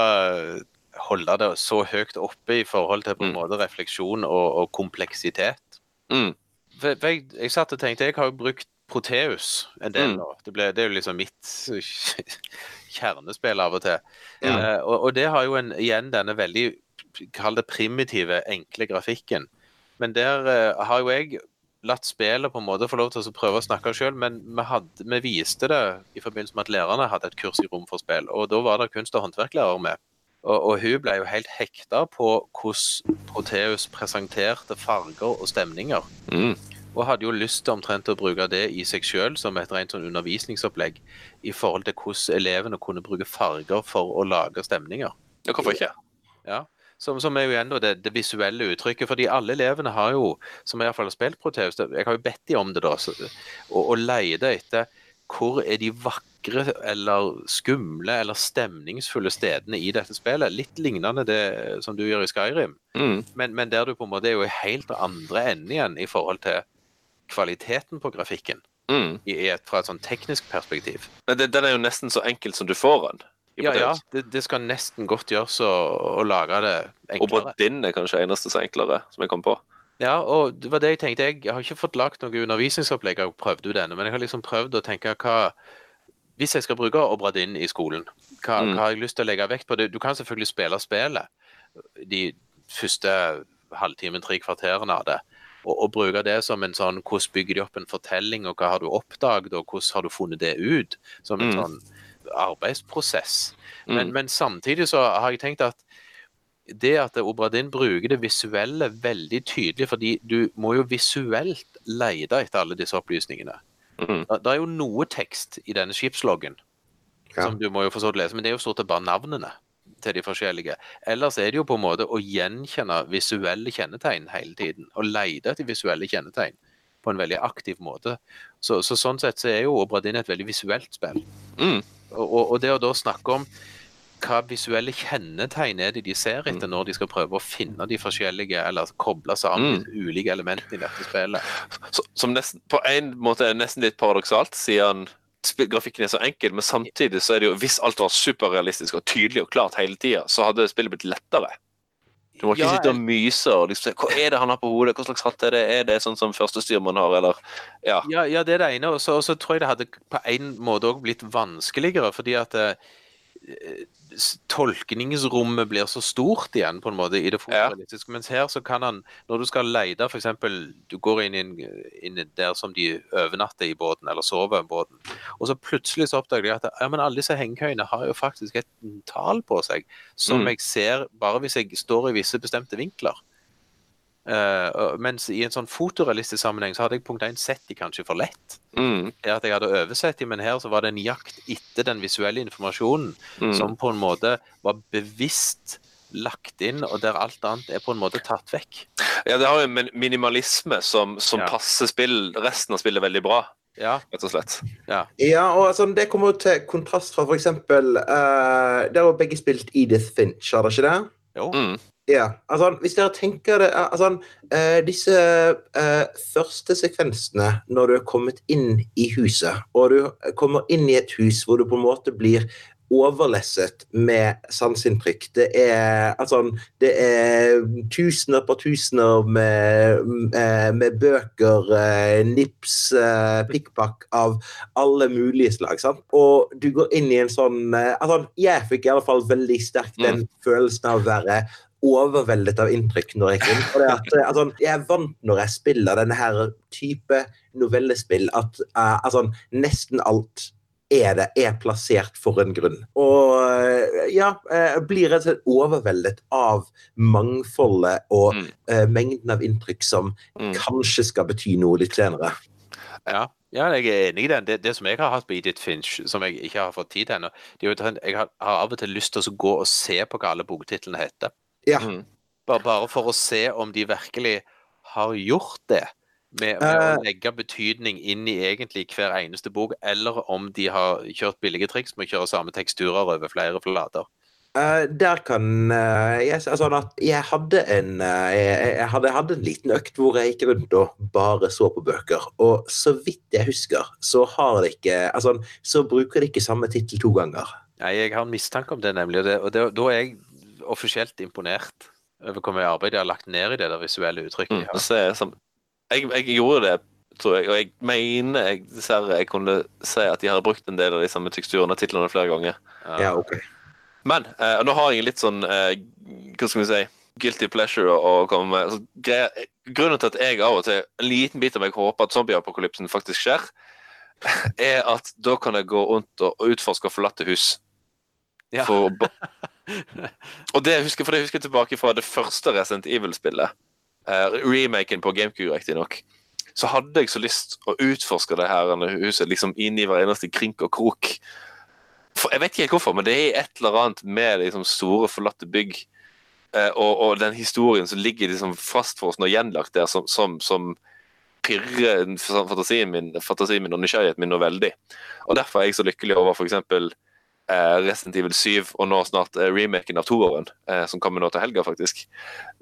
holde det så høyt oppe i forhold til på en Mm. måte refleksjon og, og kompleksitet. Mm, For, for jeg, jeg satt og tenkte, jeg har jo brukt Proteus en del Mm. nå. Det, ble, det er jo liksom mitt kjernespill av og til. Ja. Eh, og, og det har jo en, igjen denne veldig, kall det primitive, enkle grafikken. Men der eh, har jo jeg latt spillet på en måte få lov til å prøve å snakke sjøl, men vi, hadde, vi viste det i forbindelse med at lærerne hadde et kurs i rom for spill, og da var det kunst- og håndverklærer med. Og, og hun ble jo helt hekta på hvordan Proteus presenterte farger og stemninger. mm, Og hadde jo lyst til omtrent å bruke det i seg sjøl som et rent sånn undervisningsopplegg i forhold til hvordan elevene kunne bruke farger for å lage stemninger. ja, hvorfor ikke? Ja. Som, som er jo igjen det, det visuelle uttrykket. fordi alle elevene har jo, som i hvert fall har spilt Proteus, jeg har jo bedt de om det, da, så, og, og leide etter hvor er de vakre eller skumle eller stemningsfulle stedene i dette spillet. Litt lignende det som du gjør i Skyrim, Mm, men, men der du på en måte er jo i helt andre enden igjen i forhold til kvaliteten på grafikken mm. i, et, fra et sånn teknisk perspektiv. Men det, den er jo nesten så enkel som du får den. Ja, ja, det, det skal nesten godt gjøres å, å lage det Og enklere. din er kanskje eneste som er enklere, som jeg kom på. Ja, og det var det jeg tenkte. Jeg har ikke fått lagt noe undervisningsopplegg, jeg prøvd ut denne, men jeg har liksom prøvd å tenke hva Hvis jeg skal bruke Obradin i skolen, hva, Mm. hva har jeg lyst til å legge vekt på? Du kan selvfølgelig spille spillet de første halvtimen, tre kvarterene av det. Og, og bruke det som en sånn Hvordan bygger de opp en fortelling, og hva har du oppdaget, og hvordan har du funnet det ut? Som en Mm. sånn arbeidsprosess. Mm. Men, men samtidig så har jeg tenkt at det at Obradin bruker det visuelle veldig tydelig, fordi du må jo visuelt lete etter alle disse opplysningene. Mm. Det det er jo noe tekst i denne skipsloggen Ja. som du må jo for lese, men det er jo stort sett bare navnene til de forskjellige. Ellers er det jo på en måte å gjenkjenne visuelle kjennetegn hele tiden, og lete etter visuelle kjennetegn på en veldig aktiv måte. Så, så sånn sett så er jo Obra Dinn et veldig visuelt spill. Mm. Og, og- og det å da snakke om hva visuelle kjennetegn er det de ser etter når de skal prøve å finne de forskjellige, eller koble sammen de ulike elementene i dette spillet. Så, som nesten, på en måte er nesten litt paradoksalt, siden grafikken er så enkel, men samtidig så er det jo, hvis alt var superrealistisk og tydelig og klart hele tida, så hadde spillet blitt lettere. Du må ikke Ja, sitte og myse og liksom se hva er det han har på hodet, hva slags hatt er det, er det sånn som førstestyrmann har, eller Ja. Ja, ja, det er det ene. Og så tror jeg det hadde på en måte òg blitt vanskeligere, fordi at s- tolkningsrommet blir så stort igjen, på en måte, i det fotorealistiske. Mens her så kan han, når du skal leide f.eks. Du går inn, i inn der som de overnatter i båten, eller sover i båten, og så plutselig så oppdager de at ja, men alle disse hengekøyene har jo faktisk et tall på seg, som Mm. jeg ser bare hvis jeg står i visse bestemte vinkler. Eh, og- mens i en sånn fotorealistisk sammenheng så hadde jeg punkt 1 sett de kanskje for lett. Mm, Det at jeg hadde oversett de, men her så var det en jakt etter den visuelle informasjonen mm. som på en måte var bevisst lagt inn, og der alt annet er på en måte tatt vekk. Ja, det har jo en minimalisme som, som Ja. passer spill, resten av spillet veldig bra, Ja, rett og slett. ja. Ja, og altså, det kommer jo til kontrast fra eksempel uh, Der har begge spilt Edith Finch, har dere ikke det? Jo. Mm, Ja, altså hvis dere tenker det altså, eh, Disse eh, første sekvensene når du er kommet inn i huset, og du kommer inn i et hus hvor du på en måte blir overlesset med sanseinntrykk. Det er altså Det er tusener på tusener med, eh, med bøker, nips, pikkpakk av alle mulige slag. sant? Og du går inn i en sånn altså, Jeg fikk i alle fall veldig sterkt den følelsen av å være overveldet av inntrykk når jeg kom. Og det at, eh, altså, jeg er vant når jeg spiller denne her type novellespill, at uh, altså, nesten alt er det er plassert for en grunn. Og eh, ja, jeg blir rett og slett overveldet av mangfoldet og Mm. uh, mengden av inntrykk som mm. kanskje skal bety noe litt senere. Ja, ja, jeg er enig i den. Det, det som jeg har hatt på Edith Finch, som jeg ikke har fått tid til ennå, jeg har, har av og til lyst til å gå og se på hva alle boktitlene heter. Ja. Mm. Bare, bare for å se om de virkelig har gjort det. Med, med uh, å legge betydning inn i egentlig hver eneste bok, eller om de har kjørt billige triks med å kjøre samme teksturer over flere flater. Uh, der kan uh, jeg si sånn at jeg hadde en uh, jeg, jeg hadde, hadde en liten økt hvor jeg gikk rundt og bare så på bøker. Og så vidt jeg husker, så har det ikke altså, Så bruker de ikke samme tittel to ganger. Nei, jeg har en mistanke om det, nemlig. Og, det, og det, da er jeg offisielt imponert over hvor mye arbeid de har lagt ned i det der visuelle uttrykket. Mm. Så jeg, som, jeg, jeg gjorde det, tror jeg, og jeg mener jeg, dessverre jeg kunne se at de har brukt en del av de samme teksturene og titlene flere ganger. Ja, ok. Men eh, nå har jeg litt sånn eh, Hva skal vi si guilty pleasure å komme med. Altså, grunnen til at jeg av og til en liten bit av meg håper at zombieapokalypsen faktisk skjer, er at da kan jeg gå rundt og og utforske forlatte hus. Ja. For, og det husker, for det husker jeg tilbake fra det første Resident Evil-spillet. Uh, remaken på GameCube, riktignok. Så hadde jeg så lyst å utforske det her huset liksom inn i hver eneste krink og krok. For, jeg vet ikke helt hvorfor, men det er et eller annet med liksom store, forlatte bygg. uh, og, og den historien som ligger liksom oss og gjenlagt der, som, som, som pirrer fantasien min, fantasien min og nysgjerrigheten min noe veldig. Og Derfor er jeg så lykkelig over f.eks. Eh, Resident Evil 7 og nå snart eh, remaken av toåren, eh, som kommer nå til helga, faktisk.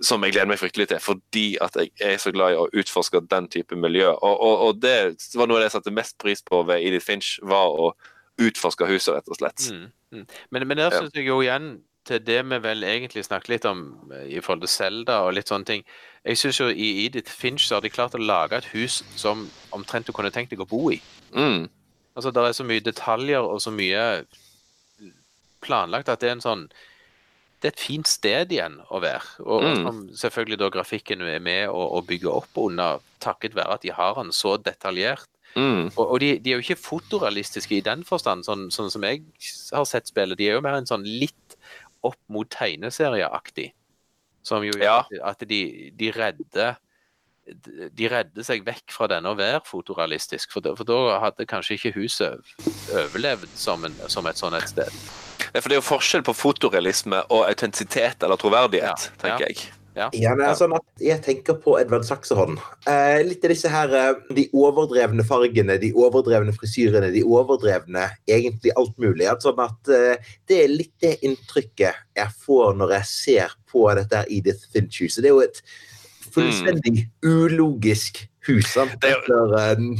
Som jeg gleder meg fryktelig til, fordi at jeg er så glad i å utforske den type miljø. Og, og, og det var noe av det jeg satte mest pris på ved Edith Finch, var å utforske huset, rett og slett. Mm, mm. Men, men der syns jeg jo igjen til det vi vel egentlig snakket litt om eh, i forhold til Zelda og litt sånne ting. Jeg syns jo i Edith Finch så har de klart å lage et hus som omtrent du kunne tenkt deg å bo i. Mm. Altså, Det er så mye detaljer og så mye planlagt at det er en sånn Det er et fint sted igjen å være. Og, og Mm. som selvfølgelig da grafikken er med å, og bygge opp under, takket være at de har den så detaljert. Mm. Og, og de, de er jo ikke fotorealistiske i den forstand, sånn, sånn som jeg har sett spillet. De er jo mer en sånn litt opp mot tegneserieaktig. Som jo gjør Ja. at- at de, de redder de redder seg vekk fra denne å være fotorealistisk. For da, for da hadde kanskje ikke huset overlevd som, en, som et sånt et sted. Ja, For det er jo forskjell på fotorealisme og autentisitet eller troverdighet, Ja, tenker ja. jeg. Ja, det er sånn at Jeg tenker på Edvard Saxehånd. Eh, litt av disse her eh, De overdrevne fargene, de overdrevne frisyrene, de overdrevne egentlig alt mulig. Sånn at eh, Det er litt det inntrykket jeg får når jeg ser på dette her Edith Finch-huset. Det er jo et fullstendig ulogisk hus? Det er etter en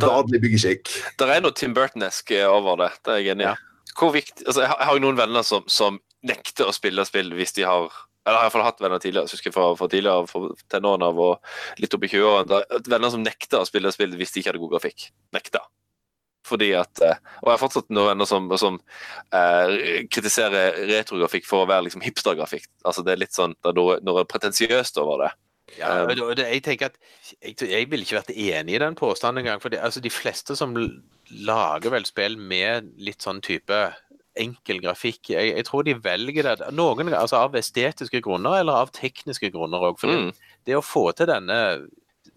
vanlig byggeskikk. Det er noe Tim Burton-esk over det. Det er jeg enig i. Ja. Hvor viktig, altså, jeg har- jo noen venner som, som nekter å spille spill hvis de har Eller jeg har iallfall hatt venner tidligere, jeg husker fra, fra tidligere, fra tenårene av og litt opp i 20-årene. er Venner som nekter å spille spill hvis de ikke hadde god grafikk. Nekter. Fordi at eh, Og jeg har fortsatt noen venner som, som eh, kritiserer retrografikk for å være liksom hipstergrafikk. Altså det er litt sånn det er noe, pretensiøst over det. Ja, Um, jeg tenker at jeg, jeg ville ikke vært enig i den påstanden engang. For det, altså, de fleste som lager vel spill med litt sånn type enkel grafikk, jeg, jeg tror de velger det noen altså av estetiske grunner eller av tekniske grunner òg. Mm. det, å få til denne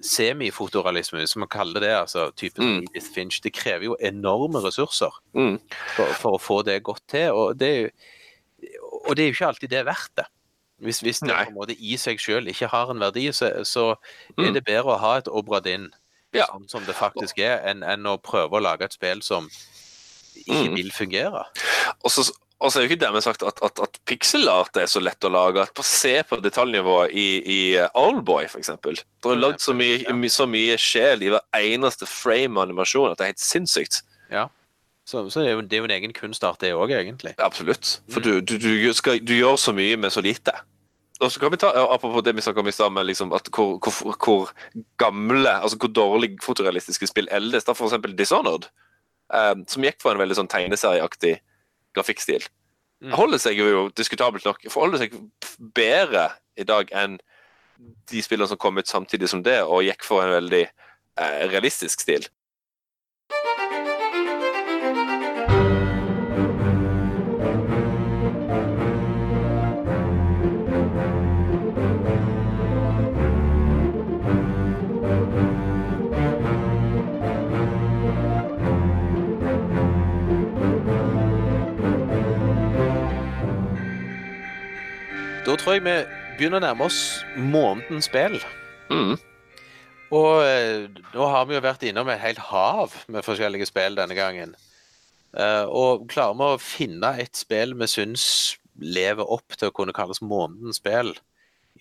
semifotorealismen, som man kaller det, altså typen Mm. Edith Finch, det krever jo enorme ressurser Mm. for, for å få det godt til. Og det, er jo- og det er jo ikke alltid det er verdt det. Hvis, hvis det på en måte i seg selv ikke har en verdi, så, så er Mm. det bedre å ha et Obradin Ja. sånn som det faktisk er, enn, enn å prøve å lage et spill som ikke Mm. vil fungere. Og så og så er jo ikke dermed sagt at, at, at pikselart er så lett å lage. At på, Se på detaljnivået i, i uh, Oldboy, f.eks. Det er lagd så my- så mye sjel i hver eneste frame av animasjon at det er helt sinnssykt. Så, så det, er jo, det er jo en egen kunstart, det òg, egentlig. Absolutt. For Mm. du, du, du, skal, du gjør så mye med så lite. Og så kan vi ta, Apropos det vi snakket om i stad, med liksom hvor, hvor, hvor gamle, altså hvor dårlig fotorealistiske spill eldes. da eksempel Dishonored, um, som gikk for en veldig sånn tegneserieaktig grafikkstil. Mm. Holder seg jo diskutabelt nok forholder seg bedre i dag enn de spillene som kom ut samtidig som det, og gikk for en veldig eh, realistisk stil. Da tror jeg vi begynner å nærme oss månedens spill. Mm. Og eh, nå har vi jo vært innom et helt hav med forskjellige spill denne gangen. Eh, og klarer vi å finne et spill vi syns lever opp til å kunne kalles månedens spill,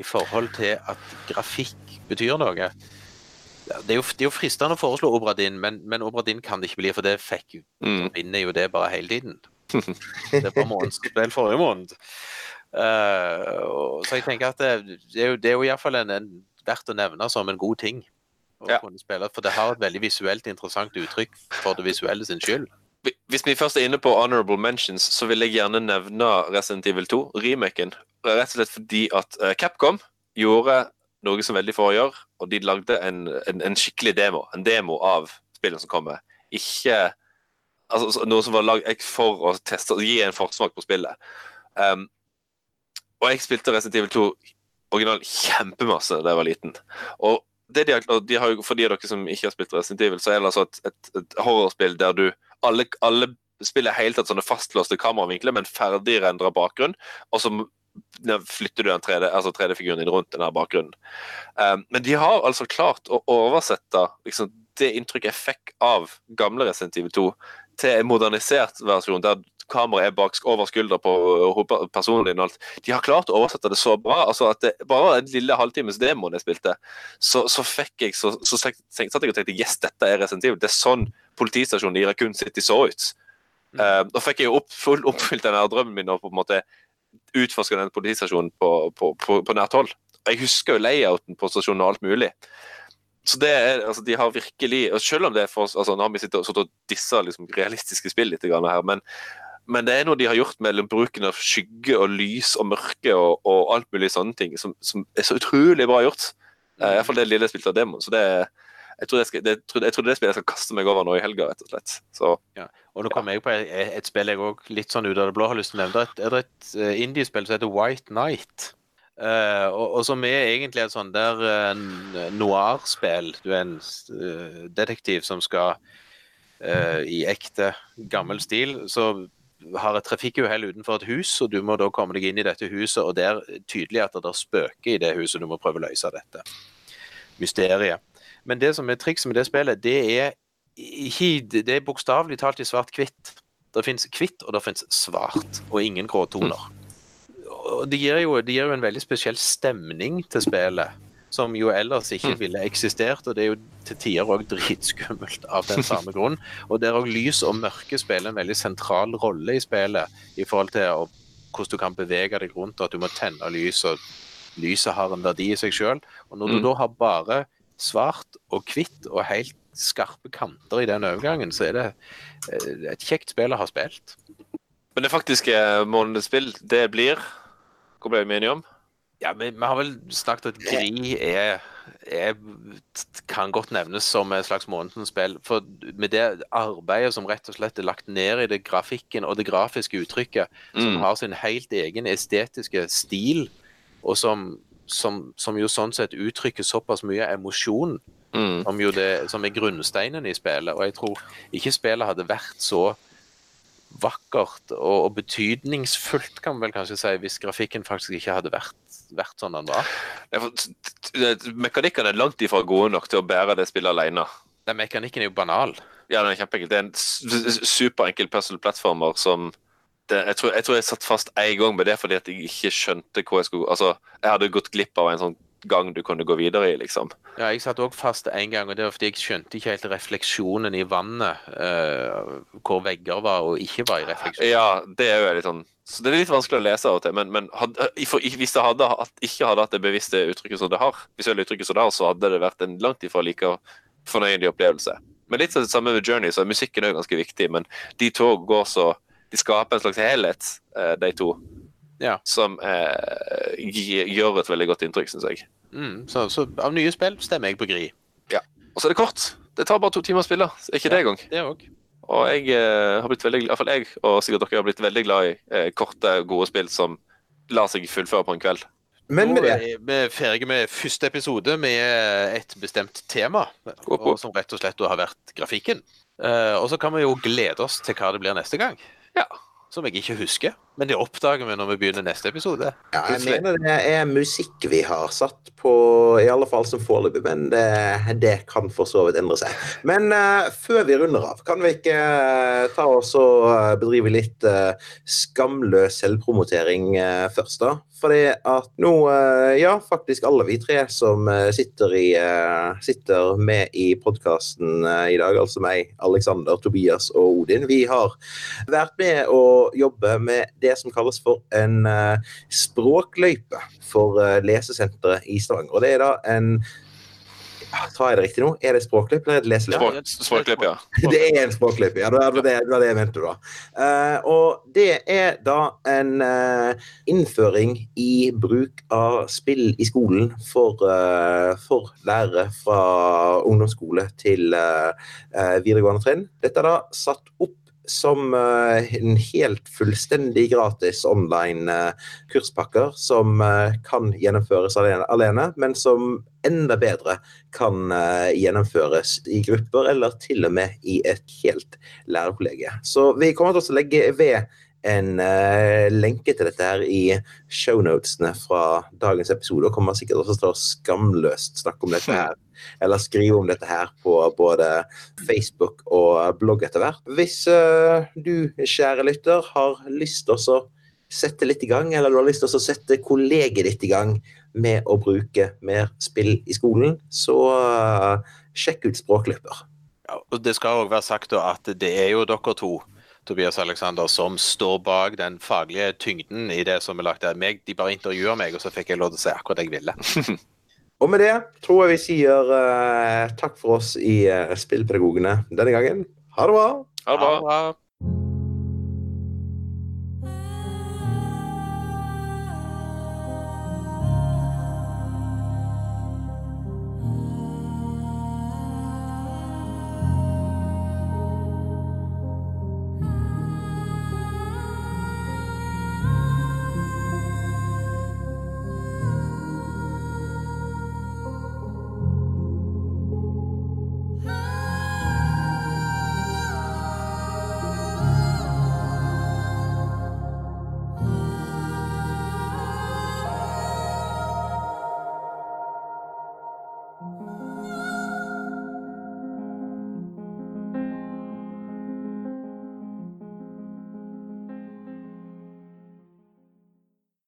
i forhold til at grafikk betyr noe? Det er jo, det er jo fristende å foreslå Obradin, men, men Obradin kan det ikke bli, for det fikk Mm. vinner jo det bare hele tiden. Det var månedens spill forrige måned. Eh, og så jeg tenker at det, det er jo, det er jo iallfall en, en, verdt å nevne som en god ting. Å Ja. kunne spille, For det har et veldig visuelt interessant uttrykk for det visuelle sin skyld. Hvis vi først er inne på honorable mentions, så vil jeg gjerne nevne Resident Evil 2, remaken. Rett og slett fordi at eh, Capcom gjorde noe som veldig få gjør, og de lagde en, en, en skikkelig demo. En demo av spillet som kommer. Ikke altså, noe som var lagd for å teste, gi en forsmak på spillet. Um, og jeg spilte Resident Evil 2 original kjempemasse da jeg var liten. Og det de de har, for de av dere som ikke har spilt Resident Evil, så er det altså et, et, et horrorspill der du alle, alle spiller helt tatt sånne fastlåste kameravinkler med en ferdig rendra bakgrunn, og så flytter du den 3D, altså 3D-figuren din rundt denne bakgrunnen. Um, men de har altså klart å oversette liksom, det inntrykket jeg fikk av gamle Resident Evil 2 til en modernisert versjon, der kameraet er bak over skuldra på uh, personen din. alt. De har klart å oversette det så bra. altså at det Bare en lille halvtimes demoen jeg spilte, så, så fikk jeg så, så tenk- tenk- satt jeg og tenkte yes, dette er Resident Det er sånn politistasjonen i Raccoon City så ut. Mm. Uh, da fikk jeg jo opp, full, oppfylt den her drømmen min og på en måte utforske den politistasjonen på, på, på, på nært hold. Jeg husker jo layouten på stasjonen og alt mulig. Så det er, altså De har virkelig og Selv om det er for oss altså Nå har vi sittet og, dissa liksom, realistiske spill litt her, men, men det er noe de har gjort mellom bruken av skygge og lys og mørke og, og alt mulig sånne ting, som, som er så utrolig bra gjort. Uh, Iallfall det lille jeg spilte av demoen. Så det jeg tror, det, skal, det, jeg tror det spillet jeg skal kaste meg over nå i helga, rett og slett. Så Og nå kommer jeg på et, et spill jeg òg litt sånn ut av det blå har lyst til å nevne. Det er et, er et eh, indiespill som heter White Night. Uh, og, og som er egentlig et sånn der uh, noir-spill. Du er en uh, detektiv som skal uh, i ekte gammel stil. Så har et trafikkuhell utenfor et hus, og du må da komme deg inn i dette huset. Og det er tydelig at det er spøker i det huset, du må prøve å løse dette mysteriet. Men det som er trikset med det spillet, det er ikke Det er bokstavelig talt i svart-hvitt. Det fins hvitt, og det fins svart, og ingen gråtoner. Og det gir, jo, det gir jo en veldig spesiell stemning til spillet, som jo ellers ikke ville eksistert. Og det er jo til tider òg dritskummelt av den samme grunn. Og der òg lys og mørke spiller en veldig sentral rolle i spillet i forhold til hvordan du kan bevege deg rundt, og at du må tenne lys, og lyset har en verdi i seg sjøl. Og når du Mm. da har bare svart og hvitt og helt skarpe kanter i den overgangen, så er det eh, et kjekt spill å ha spilt. Men det faktiske månedens spill, det blir Hva ble vi enige om? Ja, men vi har vel snakket at Gri er, er kan godt nevnes som et slags månedens spill. For med det arbeidet som rett og slett er lagt ned i det grafikken og det grafiske uttrykket, som Mm. har sin helt egen estetiske stil, og som, som, som jo sånn sett uttrykker såpass mye emosjon, Mm. som jo det, som er grunnsteinen i spillet. Og jeg tror ikke spillet hadde vært så vakkert og, og betydningsfullt, kan man vel kanskje si, hvis grafikken faktisk ikke hadde vært, vært sånn den var. Mekanikken er langt ifra gode nok til å bære det spillet alene. Den mekanikken er jo banal. Ja, den er kjempeenkel. Det er en superenkel puzzle-plattformer som det, jeg, tror, jeg tror jeg satt fast én gang med det fordi at jeg ikke skjønte hvor jeg skulle Altså, jeg hadde gått glipp av en sånn gang du kunne gå videre i, liksom. Ja, jeg satt òg fast en gang, og det var fordi jeg skjønte ikke helt refleksjonen i vannet. Uh, hvor vegger var og ikke var i refleksjon. Ja, det er jo litt sånn Så det er litt vanskelig å lese av og til, men, men hadde, for, hvis det hadde, hatt- ikke hadde hatt det bevisste uttrykket som det har, visuelle uttrykket som det har, så hadde det vært en langt ifra like fornøyelig opplevelse. Men litt sånn det samme med Journey, så musikken er jo ganske viktig, men de to går så De skaper en slags helhet, eh, de to, Ja. som eh, gjør et veldig godt inntrykk, syns jeg. Mm, så, så av nye spill stemmer jeg på Gri. Og så er det kort. Det tar bare to timer å spille. så er ikke det engang. Det også. Og jeg eh, har blitt veldig glad, i hvert fall jeg og sikkert dere har blitt veldig glad i eh, korte, gode spill som lar seg fullføre på en kveld. Men med Nå det er vi ferdige med første episode med et bestemt tema, og som rett og slett har vært grafikken. Eh, og så kan vi jo glede oss til hva det blir neste gang. Ja. Som jeg ikke husker, men det oppdager vi når vi begynner neste episode. Ja, jeg mener det er musikk vi har satt på, i alle fall som foreløpig, men det, det kan for så vidt endre seg. Men uh, før vi runder av, kan vi ikke uh, ta oss og eh, bedrive litt skamløs selvpromotering først, da? Fordi at nå, ja, faktisk alle vi tre som sitter, i, sitter med i podkasten i dag, altså meg, Alexander, Tobias og Odin, vi har vært med å jobbe med det som kalles for en eh, språkløype for eh, lesesenteret i Stavanger. Og det er da en Tar jeg det riktig nå? Er det språkløype eller er det leseløype? Språk- Språkklipp, ja. Det er en språkløype, ja. Det var det, det det jeg mente, da. Uh, og det er da en uh, innføring i bruk av spill i skolen for, uh, for lærere fra ungdomsskole til videregående trinn. Dette er da satt opp som eh, en helt fullstendig gratis online eh, kurspakker som eh, kan gjennomføres alene, men som enda bedre kan gjennomføres i grupper, eller til og med i et helt lærerkollegie. Så vi kommer til å legge ved en eh, lenke til dette her i shownotene fra dagens episode, og kommer sikkert også til å skamløst snakke om dette her, eller skrive om dette her på både Facebook og blogg etter hvert. Hvis eh, du, kjære lytter, har lyst til å sette litt i gang, eller du har lyst til å sette kollegiet ditt i gang med å bruke mer spill i skolen, så eh, sjekk ut Språkløper. Ja, og det skal òg være sagt at det er jo dere to Tobias Alexander, som står bak den faglige tyngden i det som er lagt der. Meg, de bare intervjuer meg, og så fikk jeg lov til å si akkurat det jeg ville. Og med det tror jeg vi sier uh, takk for oss i uh, Spillpedagogene denne gangen. Ha det bra! Ha det bra. bra.